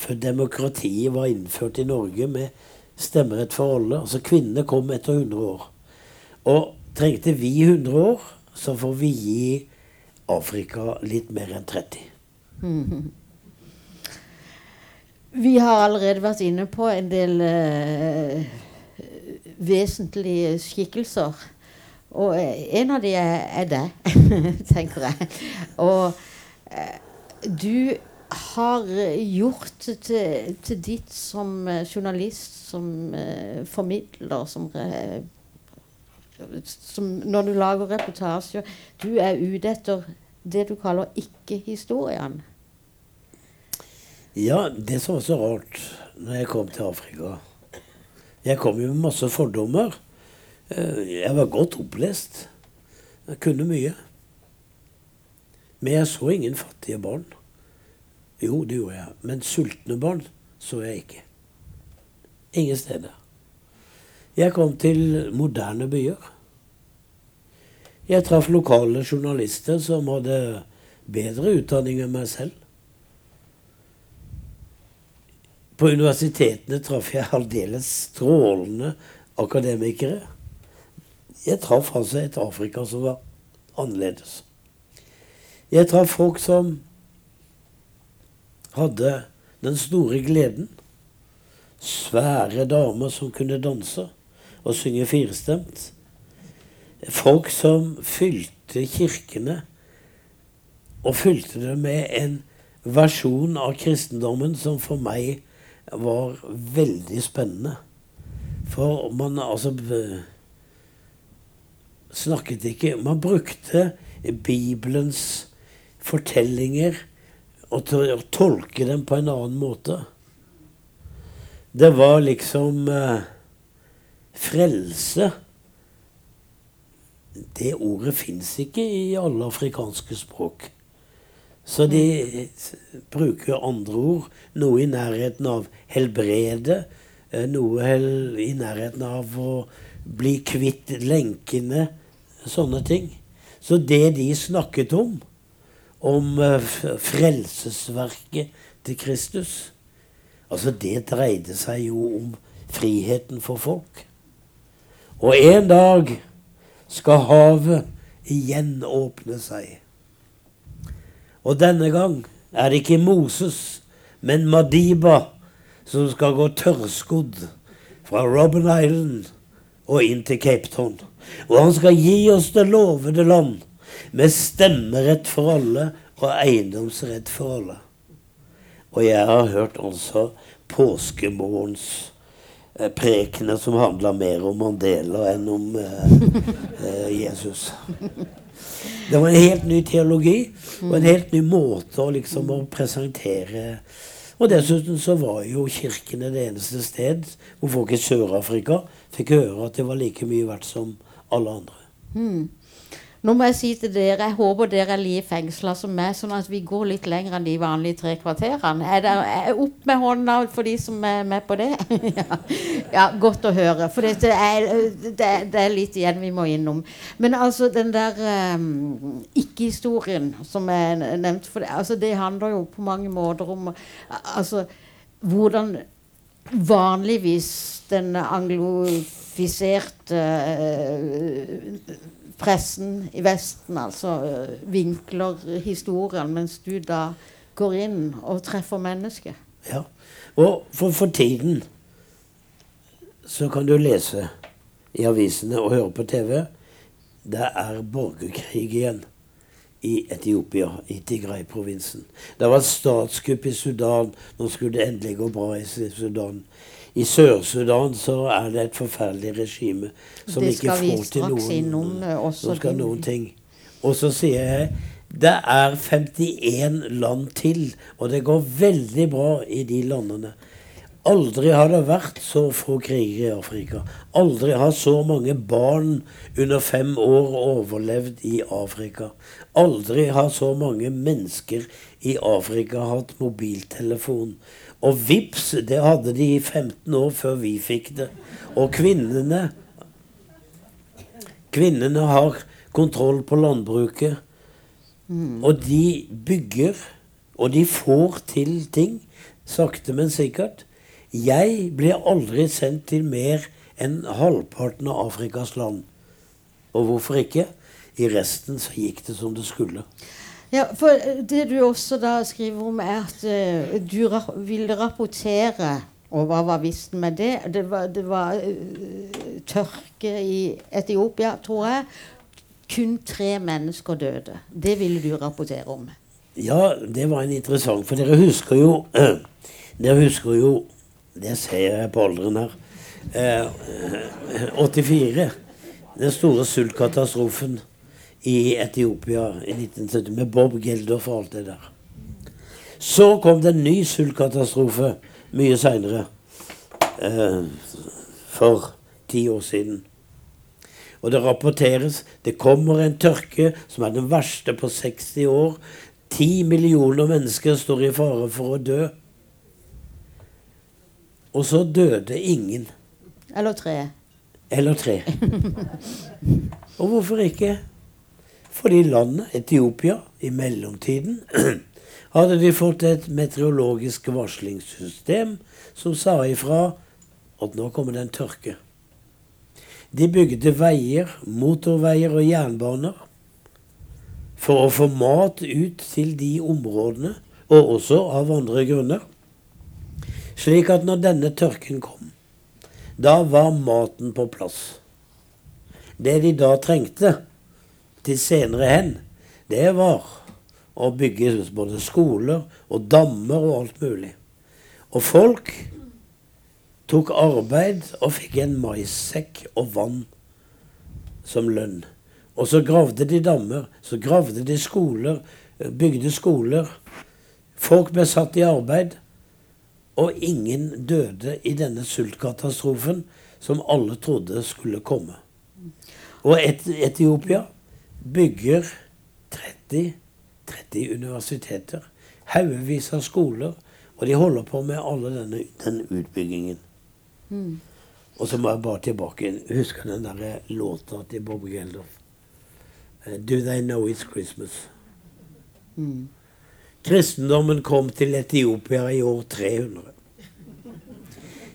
før demokratiet var innført i Norge med stemmerett for alle. Altså kvinnene kom etter 100 år. Og trengte vi 100 år, så får vi gi Afrika litt mer enn 30. (laughs) Vi har allerede vært inne på en del øh, vesentlige skikkelser. Og en av de er, er deg, (laughs) tenker jeg. Og øh, du har øh, gjort til, til ditt som øh, journalist, som eh, formidler, som, som Når du lager reportasjer Du er ute etter det du kaller ikke-historien. Ja, det som var så rart når jeg kom til Afrika Jeg kom jo med masse fordommer. Eh, Jeg var godt opplest. Jeg kunne mye. Men jeg så ingen fattige barn. Jo, det gjorde jeg. Men sultne barn så jeg ikke. Ingen steder. Jeg kom til moderne byer. Jeg traff lokale journalister som hadde bedre utdanning enn meg selv. På universitetene traff jeg aldeles strålende akademikere. Jeg traff altså et Afrika som var annerledes. Jeg traff folk som hadde den store gleden. Svære damer som kunne danse og synge firstemt. Folk som fylte kirkene, og fylte det med en versjon av kristendommen som for meg var veldig spennende. For man altså snakket ikke Man brukte Bibelens fortellinger og til å tolke dem på en annen måte. Det var liksom eh, frelse. Det ordet fins ikke i alle afrikanske språk. Så de bruker andre ord. Noe i nærheten av helbrede. eh, Noe hel- i nærheten av å bli kvitt lenkene. Sånne ting. Så det de snakket om, om eh, frelsesverket til Kristus Altså, det dreide seg jo om friheten for folk. Og en dag skal havet igjen åpne seg. Og denne gang er det ikke Moses, men Madiba som skal gå tørrskodd fra Robben Island og inn til Cape Town. Og han skal gi oss det lovede land med stemmerett for alle og eiendomsrett for alle. Og jeg har hørt altså påskemorgens eh, prekener som handla mer om Mandela enn om eh, (laughs) eh, Jesus. Det var en helt ny teologi og en helt ny måte å liksom å presentere Og dessuten så var jo kirkene det eneste sted hvor folk i Sør-Afrika fikk høre at det var like mye verdt som alle andre. Nå må jeg si til dere, jeg håper dere er like fengsla som meg, sånn at vi går litt lenger enn de vanlige tre kvarterene. Er det er opp med hånda for de som er med på det? (laughs) ja. ja, godt å høre. For dette er, det, det er litt igjen vi må innom. Men altså, den der um, ikke-historien som er nevnt, for det, altså, det handler jo på mange måter om altså, hvordan vanligvis den anglofiserte eh, pressen i Vesten altså eh, vinkler historien, mens du da går inn og treffer mennesket. Ja. Og for, for tiden så kan du lese i avisene og høre på TV. Det er borgerkrig igjen i Etiopia, i Tigray-provinsen. Det var statskupp i Sudan. Nå skulle det endelig gå bra i Sudan. I Sør-Sudan så er det et forferdelig regime som ikke får til noen, innom, eh, også skal din- noen ting. Og så sier jeg det er 51 land til, og det går veldig bra i de landene. Aldri har det vært så få kriger i Afrika. Aldri har så mange barn under fem år overlevd i Afrika. Aldri har så mange mennesker i Afrika hatt mobiltelefon. Og vips, det hadde de i 15 år før vi fikk det. Og kvinnene Kvinnene har kontroll på landbruket. Og de bygger, og de får til ting. Sakte, men sikkert. Jeg ble aldri sendt til mer enn halvparten av Afrikas land. Og hvorfor ikke? I resten så gikk det som det skulle. Ja, for eh, det du også da skriver om, er at uh, du ra ville rapportere Og hva var visten med det? Det var, det var uh, tørke i Etiopia, tror jeg. Kun tre mennesker døde. Det ville du rapportere om. Ja, det var en interessant, for dere husker jo (clears throat) Dere husker jo Det ser jeg på alderen her. Eh, (clears throat) 84. Den store sultkatastrofen i Etiopia i 1970 med Bob Geldof og alt det der. Så kom det en ny sultkatastrofe mye seinere. Eh, for ti år siden. Og det rapporteres det kommer en tørke som er den verste på 60 år. Ti millioner mennesker står i fare for å dø. Og så døde ingen. Eller tre. Eller tre. (laughs) Og hvorfor ikke? Fordi landet, Etiopia, i mellomtiden (clears throat) hadde de fått et meteorologisk varslingssystem som sa ifra at nå kommer det en tørke. De bygde veier, motorveier og jernbaner for å få mat ut til de områdene, og også av andre grunner. Slik at når denne tørken kom, da var maten på plass. Det de da trengte til senere hen, det var å bygge både skoler og dammer og alt mulig. Og folk tok arbeid og fikk en maissekk og vann som lønn. Og så gravde de dammer, så gravde de skoler, bygde skoler. Folk ble satt i arbeid, og ingen døde i denne sultkatastrofen som alle trodde skulle komme. Og Et Etiopia bygger 30, 30 universiteter, haugevis av skoler, og de holder på med alle denne, den utbyggingen. Mm. Og så må jeg bare tilbake. Husker den der låta til Bob Geldof? Eh, Do they know it's Christmas? Mm. Kristendommen kom til Etiopia i år 300.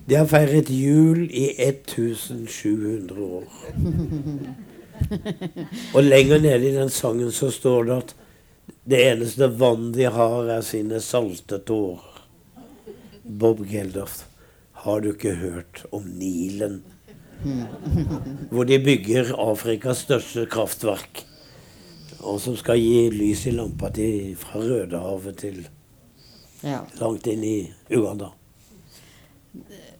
De har feiret jul i 1700 år. (laughs) Og lenger nede i den sangen så står det at det eneste vann de har, er sine salte tårer. Bob Geldof, har du ikke hørt om Nilen? Hvor de bygger Afrikas største kraftverk. Og som skal gi lys i lampa til, fra Rødehavet til Ja. langt inn i Uganda.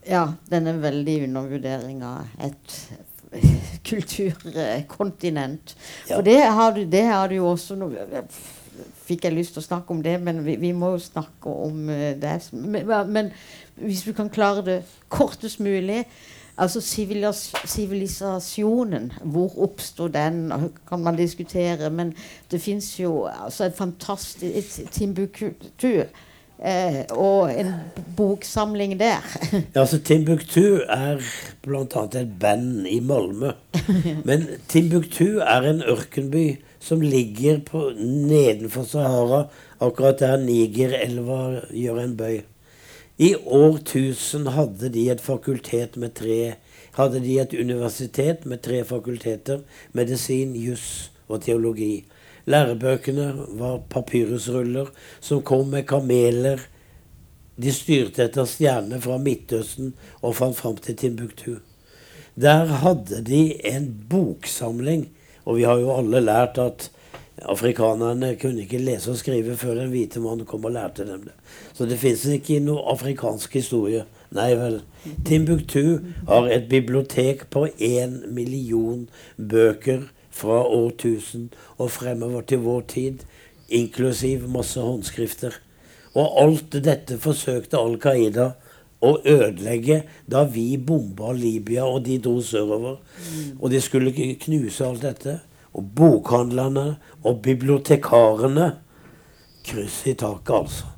ja, denne veldig undervurdering av et (laughs) kulturkontinent. Ja. Det har, du, det har du jo også nå Fikk jeg lyst til å snakke om det, men vi, vi må jo snakke om eh, det. Men, men hvis du kan klare det kortest mulig Altså sivilisasjonen, hvor oppstår den, kan man diskutere. Men det fins jo altså et fantastisk et Timbuktu eh, og en boksamling der. (laughs) Ja, altså Timbuktu er bl.a. et band i Malmö. (laughs) Men Timbuktu er en ørkenby som ligger på, nedenfor Sahara, akkurat der Nigerelva gjør en bøy. I årtusen hadde de et fakultet med tre Hadde de et universitet med tre fakulteter. Medisin, juss og teologi. Lærebøkene var papyrusruller som kom med kameler. De styrte etter stjernene fra Midtøsten og fant fram til Timbuktu. Der hadde de en boksamling, og vi har jo alle lært at afrikanerne kunne ikke lese og skrive før den hvite mann kom og lærte dem det. Så det fins ikke noe afrikansk historie. Nei vel. Timbuktu har et bibliotek på én million bøker fra årtusen og fremover til vår tid, inklusiv masse håndskrifter. Og alt dette forsøkte Al Qaida å ødelegge da vi bomba Libya og de dro sørover. Og de skulle knuse alt dette. Og bokhandlerne og bibliotekarene Kryss i taket, altså.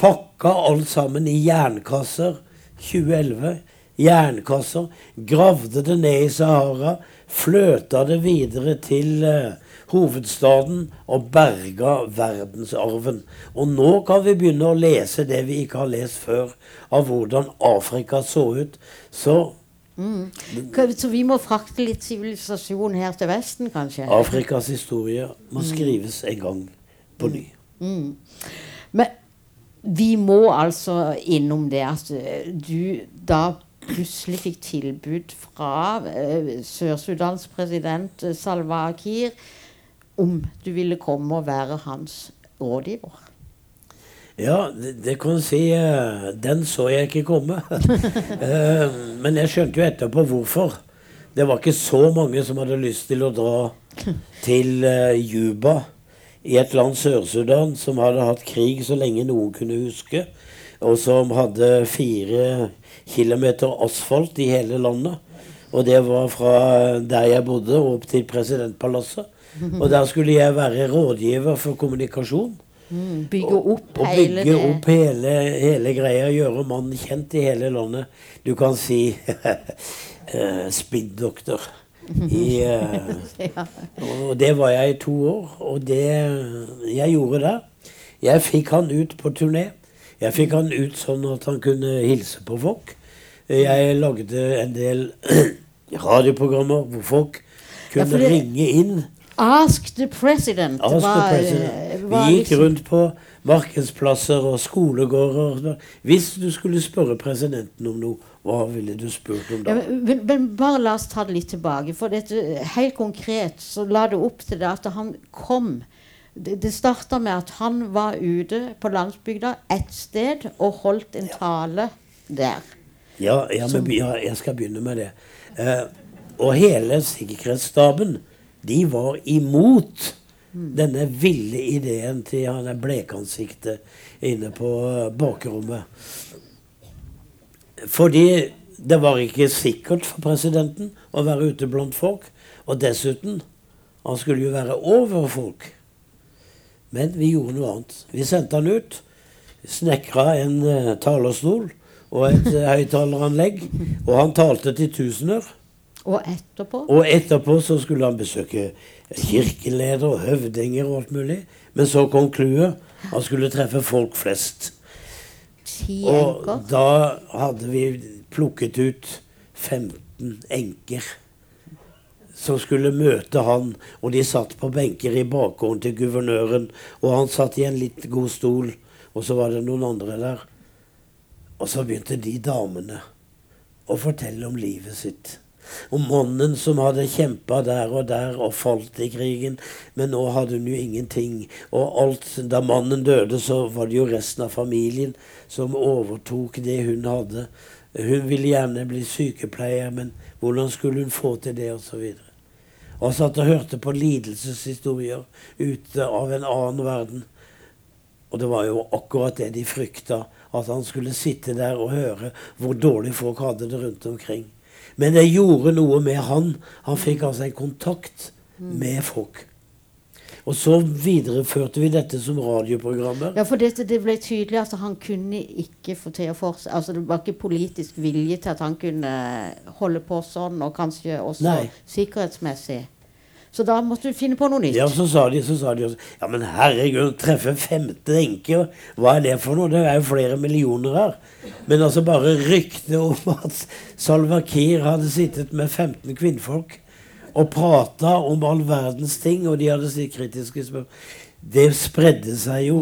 Pakka alt sammen i jernkasser 2011. Jernkasser. Gravde det ned i Sahara. Fløta det videre til eh, hovedstaden og berga verdensarven. Og nå kan vi begynne å lese det vi ikke har lest før, av hvordan Afrika så ut. Så Mm. Så vi må frakte litt sivilisasjon her til Vesten, kanskje? Afrikas historie må skrives en gang på ny. Men vi må altså innom det at du da plutselig fikk tilbud fra eh, Sør-Sudans president eh, Salva Akir om du ville komme og være hans rådgiver. Ja, det, det kan du si. eh, Den så jeg ikke komme. (laughs) Men jeg skjønte jo etterpå hvorfor. Det var ikke så mange som hadde lyst til å dra til Juba i et land Sør-Sudan som hadde hatt krig så lenge noen kunne huske, og som hadde fire kilometer asfalt i hele landet. Og det var fra der jeg bodde, opp til presidentpalasset. Og der skulle jeg være rådgiver for kommunikasjon. Bygge opp Og og bygge det. opp hele, hele greia, gjøre mannen kjent i hele landet. Du kan si (laughs) uh, spinndoktor. I, (laughs) eh, Ja. og det var jeg i to år, og det jeg gjorde der Jeg fikk han ut på turné. Jeg fikk han ut sånn at han kunne hilse på folk. Jeg lagde en del (clears throat) radioprogrammer hvor folk kunne ja, det- ringe inn. Ask the president. Ask the president. eh, Vi gikk liksom- rundt på markedsplasser og skolegårder. Hvis du skulle spørre presidenten om noe, hva ville du spurt om da? men, men, men bare la oss ta det litt tilbake. For dette, helt konkret så la det opp til det at han kom. Det, det starta med at han var ute på landsbygda ett sted og holdt en tale der. Ja, ja, men, ja, jeg skal begynne med det. Eh, og hele sikkerhetsstaben, de var imot denne ville ideen til han er blekansiktet inne på eh, bakrommet. Fordi det var ikke sikkert for presidenten å være ute blant folk. Og dessuten, han skulle jo være over folk. Men vi gjorde noe annet. Vi sendte han ut. Snekra en uh, talerstol og et uh, høyttaleranlegg. Og han talte til tusener. Og etterpå Og etterpå så skulle han besøke kirkeleder og høvdinger og alt mulig. Men så kom clouet. Han skulle treffe folk flest. Og da hadde vi plukket ut 15 enker som skulle møte han. Og de satt på benker i bakgården til guvernøren. Og han satt i en litt god stol, og så var det noen andre der. Og så begynte de damene å fortelle om livet sitt. Om mannen som hadde kjempa der og der og falt i krigen, men nå hadde hun jo ingenting. Og alt, da mannen døde, så var det jo resten av familien som overtok det hun hadde. Hun ville gjerne bli sykepleier, men hvordan skulle hun få til det, osv. Og satt og hørte på lidelseshistorier ute av en annen verden. Og det var jo akkurat det de frykta, at han skulle sitte der og høre hvor dårlig folk hadde det rundt omkring. Men det gjorde noe med han. Han fikk altså en kontakt med folk. Og så videreførte vi dette som radioprogrammer. Ja, for det, det ble tydelig at han kunne ikke få til å fortsette Altså det var ikke politisk vilje til at han kunne holde på sånn, og kanskje også Nei. sikkerhetsmessig. Så da måtte du finne på noe nytt. Ja, så sa de, så sa de også Ja, men herregud, treffe femte enke, hva er det for noe? Det er jo flere millioner her. Men altså bare ryktet om at Salva Kiir hadde sittet med 15 kvinnfolk og prata om all verdens ting, og de hadde sitt kritiske spørsmål Det spredde seg jo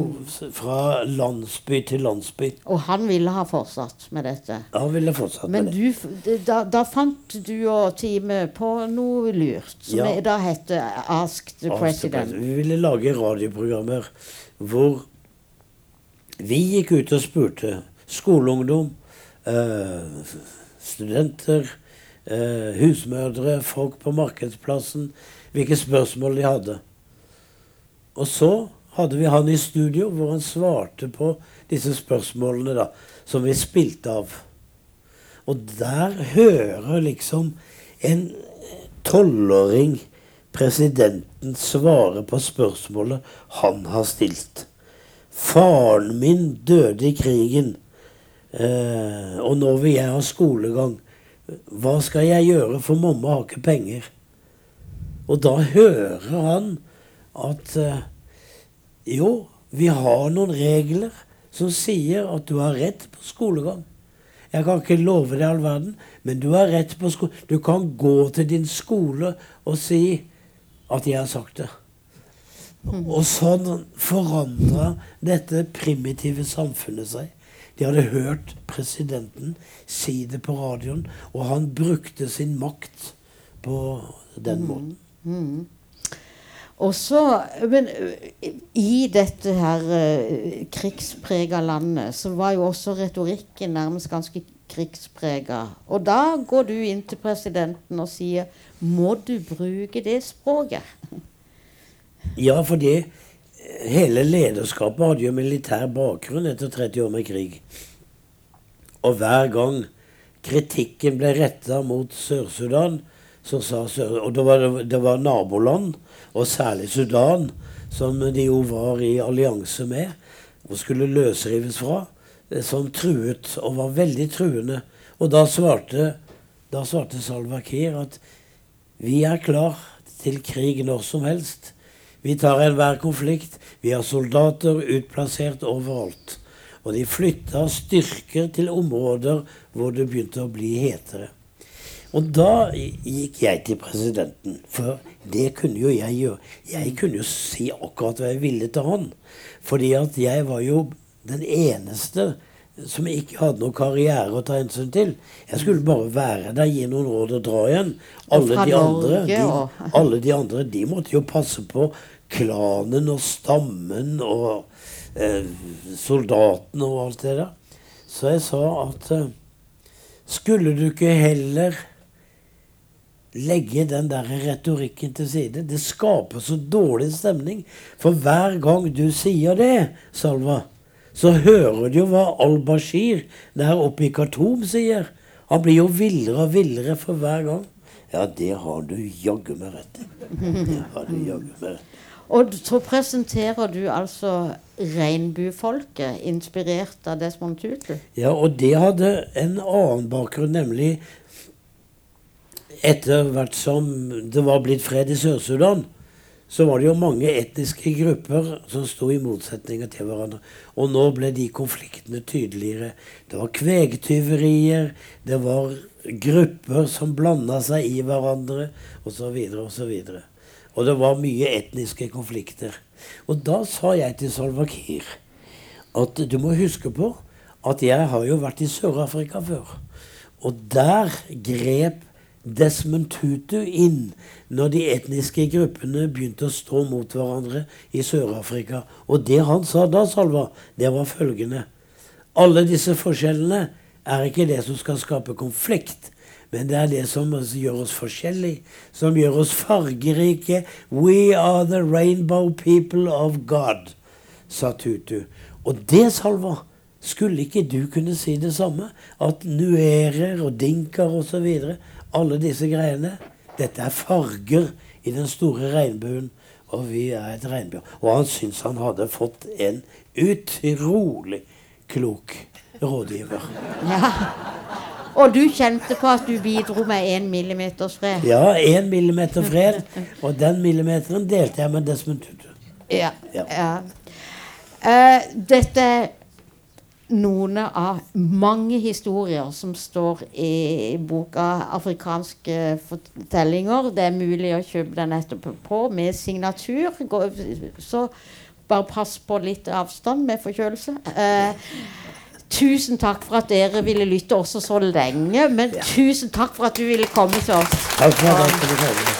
fra landsby til landsby. Og han ville ha fortsatt med dette. Han ville fortsatt Men med det. Men da, da fant du og teamet på noe lurt, som Ja. da heter Ask the President. Vi ville lage radioprogrammer hvor vi gikk ut og spurte skoleungdom, eh, studenter, eh, husmødre, folk på markedsplassen, hvilke spørsmål de hadde. Og så hadde vi han i studio hvor han svarte på disse spørsmålene da, som vi spilte av. Og der hører liksom en tolvåring presidenten svare på spørsmålet han har stilt. Faren min døde i krigen, eh, og nå vil jeg ha skolegang. Hva skal jeg gjøre, for mamma har ikke penger? Og da hører han at eh, jo, vi har noen regler som sier at du har rett på skolegang. Jeg kan ikke love deg all verden, men du har rett på skole. Du kan gå til din skole og si at jeg har sagt det. Og sånn forandra dette primitive samfunnet seg. De hadde hørt presidenten si det på radioen, og han brukte sin makt på den måten. Mm. Mm. Også, men i dette her uh, krigsprega landet, så var jo også retorikken nærmest ganske krigsprega. Og da går du inn til presidenten og sier Må du bruke det språket? Ja, fordi hele lederskapet hadde jo militær bakgrunn etter 30 år med krig. Og hver gang kritikken ble retta mot Sør-Sudan, så sa Sør... Og det var, det var naboland, og særlig Sudan, som de jo var i allianse med og skulle løsrives fra, eh, som truet, og var veldig truende. Og da svarte, da svarte Salva Kiir at vi er klar til krig når som helst. Vi tar enhver konflikt. Vi har soldater utplassert overalt. Og de flytta styrker til områder hvor det begynte å bli hetere. Og da gikk jeg til presidenten, for det kunne jo jeg gjøre. Jeg kunne jo si akkurat hva jeg ville til han. Fordi at jeg var jo den eneste som ikke hadde noen karriere å ta hensyn til. Jeg skulle bare være der, gi noen råd og dra igjen. Alle de, andre, de, (laughs) alle de andre de måtte jo passe på klanen og stammen og eh, soldatene og alt det der. Så jeg sa at eh, skulle du ikke heller legge den der retorikken til side? Det skaper så dårlig stemning. For hver gang du sier det, Salva, så hører du jo hva al-Bashir der oppe i Khartoum sier. Han blir jo villere og villere for hver gang. Ja, det har du jaggu meg rett i. Det har du jaggu meg rett Og så presenterer du altså regnbuefolket, inspirert av Desmond Tutu? Ja, og det hadde en annen bakgrunn, nemlig etter hvert som det var blitt fred i Sør-Sudan, så var det jo mange etniske grupper som sto i motsetninger til hverandre. Og nå ble de konfliktene tydeligere. Det var kvegtyverier, det var grupper som blanda seg i hverandre, osv., osv. Og det var mye etniske konflikter. Og da sa jeg til Salva Kiir at du må huske på at jeg har jo vært i Sør-Afrika før. Og der grep Desmond Tutu inn når de etniske gruppene begynte å stå mot hverandre i Sør-Afrika. Og det han sa da, Salva, det var følgende Alle disse forskjellene er ikke det som skal skape konflikt, men det er det som gjør oss forskjellige, som gjør oss fargerike. We are the rainbow people of God, sa Tutu. Og det, Salva, skulle ikke du kunne si det samme? At nuerer og dinker osv alle disse greiene. Dette er farger i den store regnbuen, og vi er et regnbue. Og han syntes han hadde fått en utrolig klok rådgiver. Ja. Og du kjente på at du bidro med én millimeters fred? Ja, én millimeter fred. Og den millimeteren delte jeg med Desmond Tutu. Ja. ja. ja. Uh, dette noen av mange historier som står i boka 'Afrikanske fortellinger'. Det er mulig å kjøpe den etterpå med signatur. Så bare pass på litt avstand med forkjølelse. Eh, tusen takk for at dere ville lytte også så lenge. Men tusen takk for at du ville komme til oss. Takk for at du komme.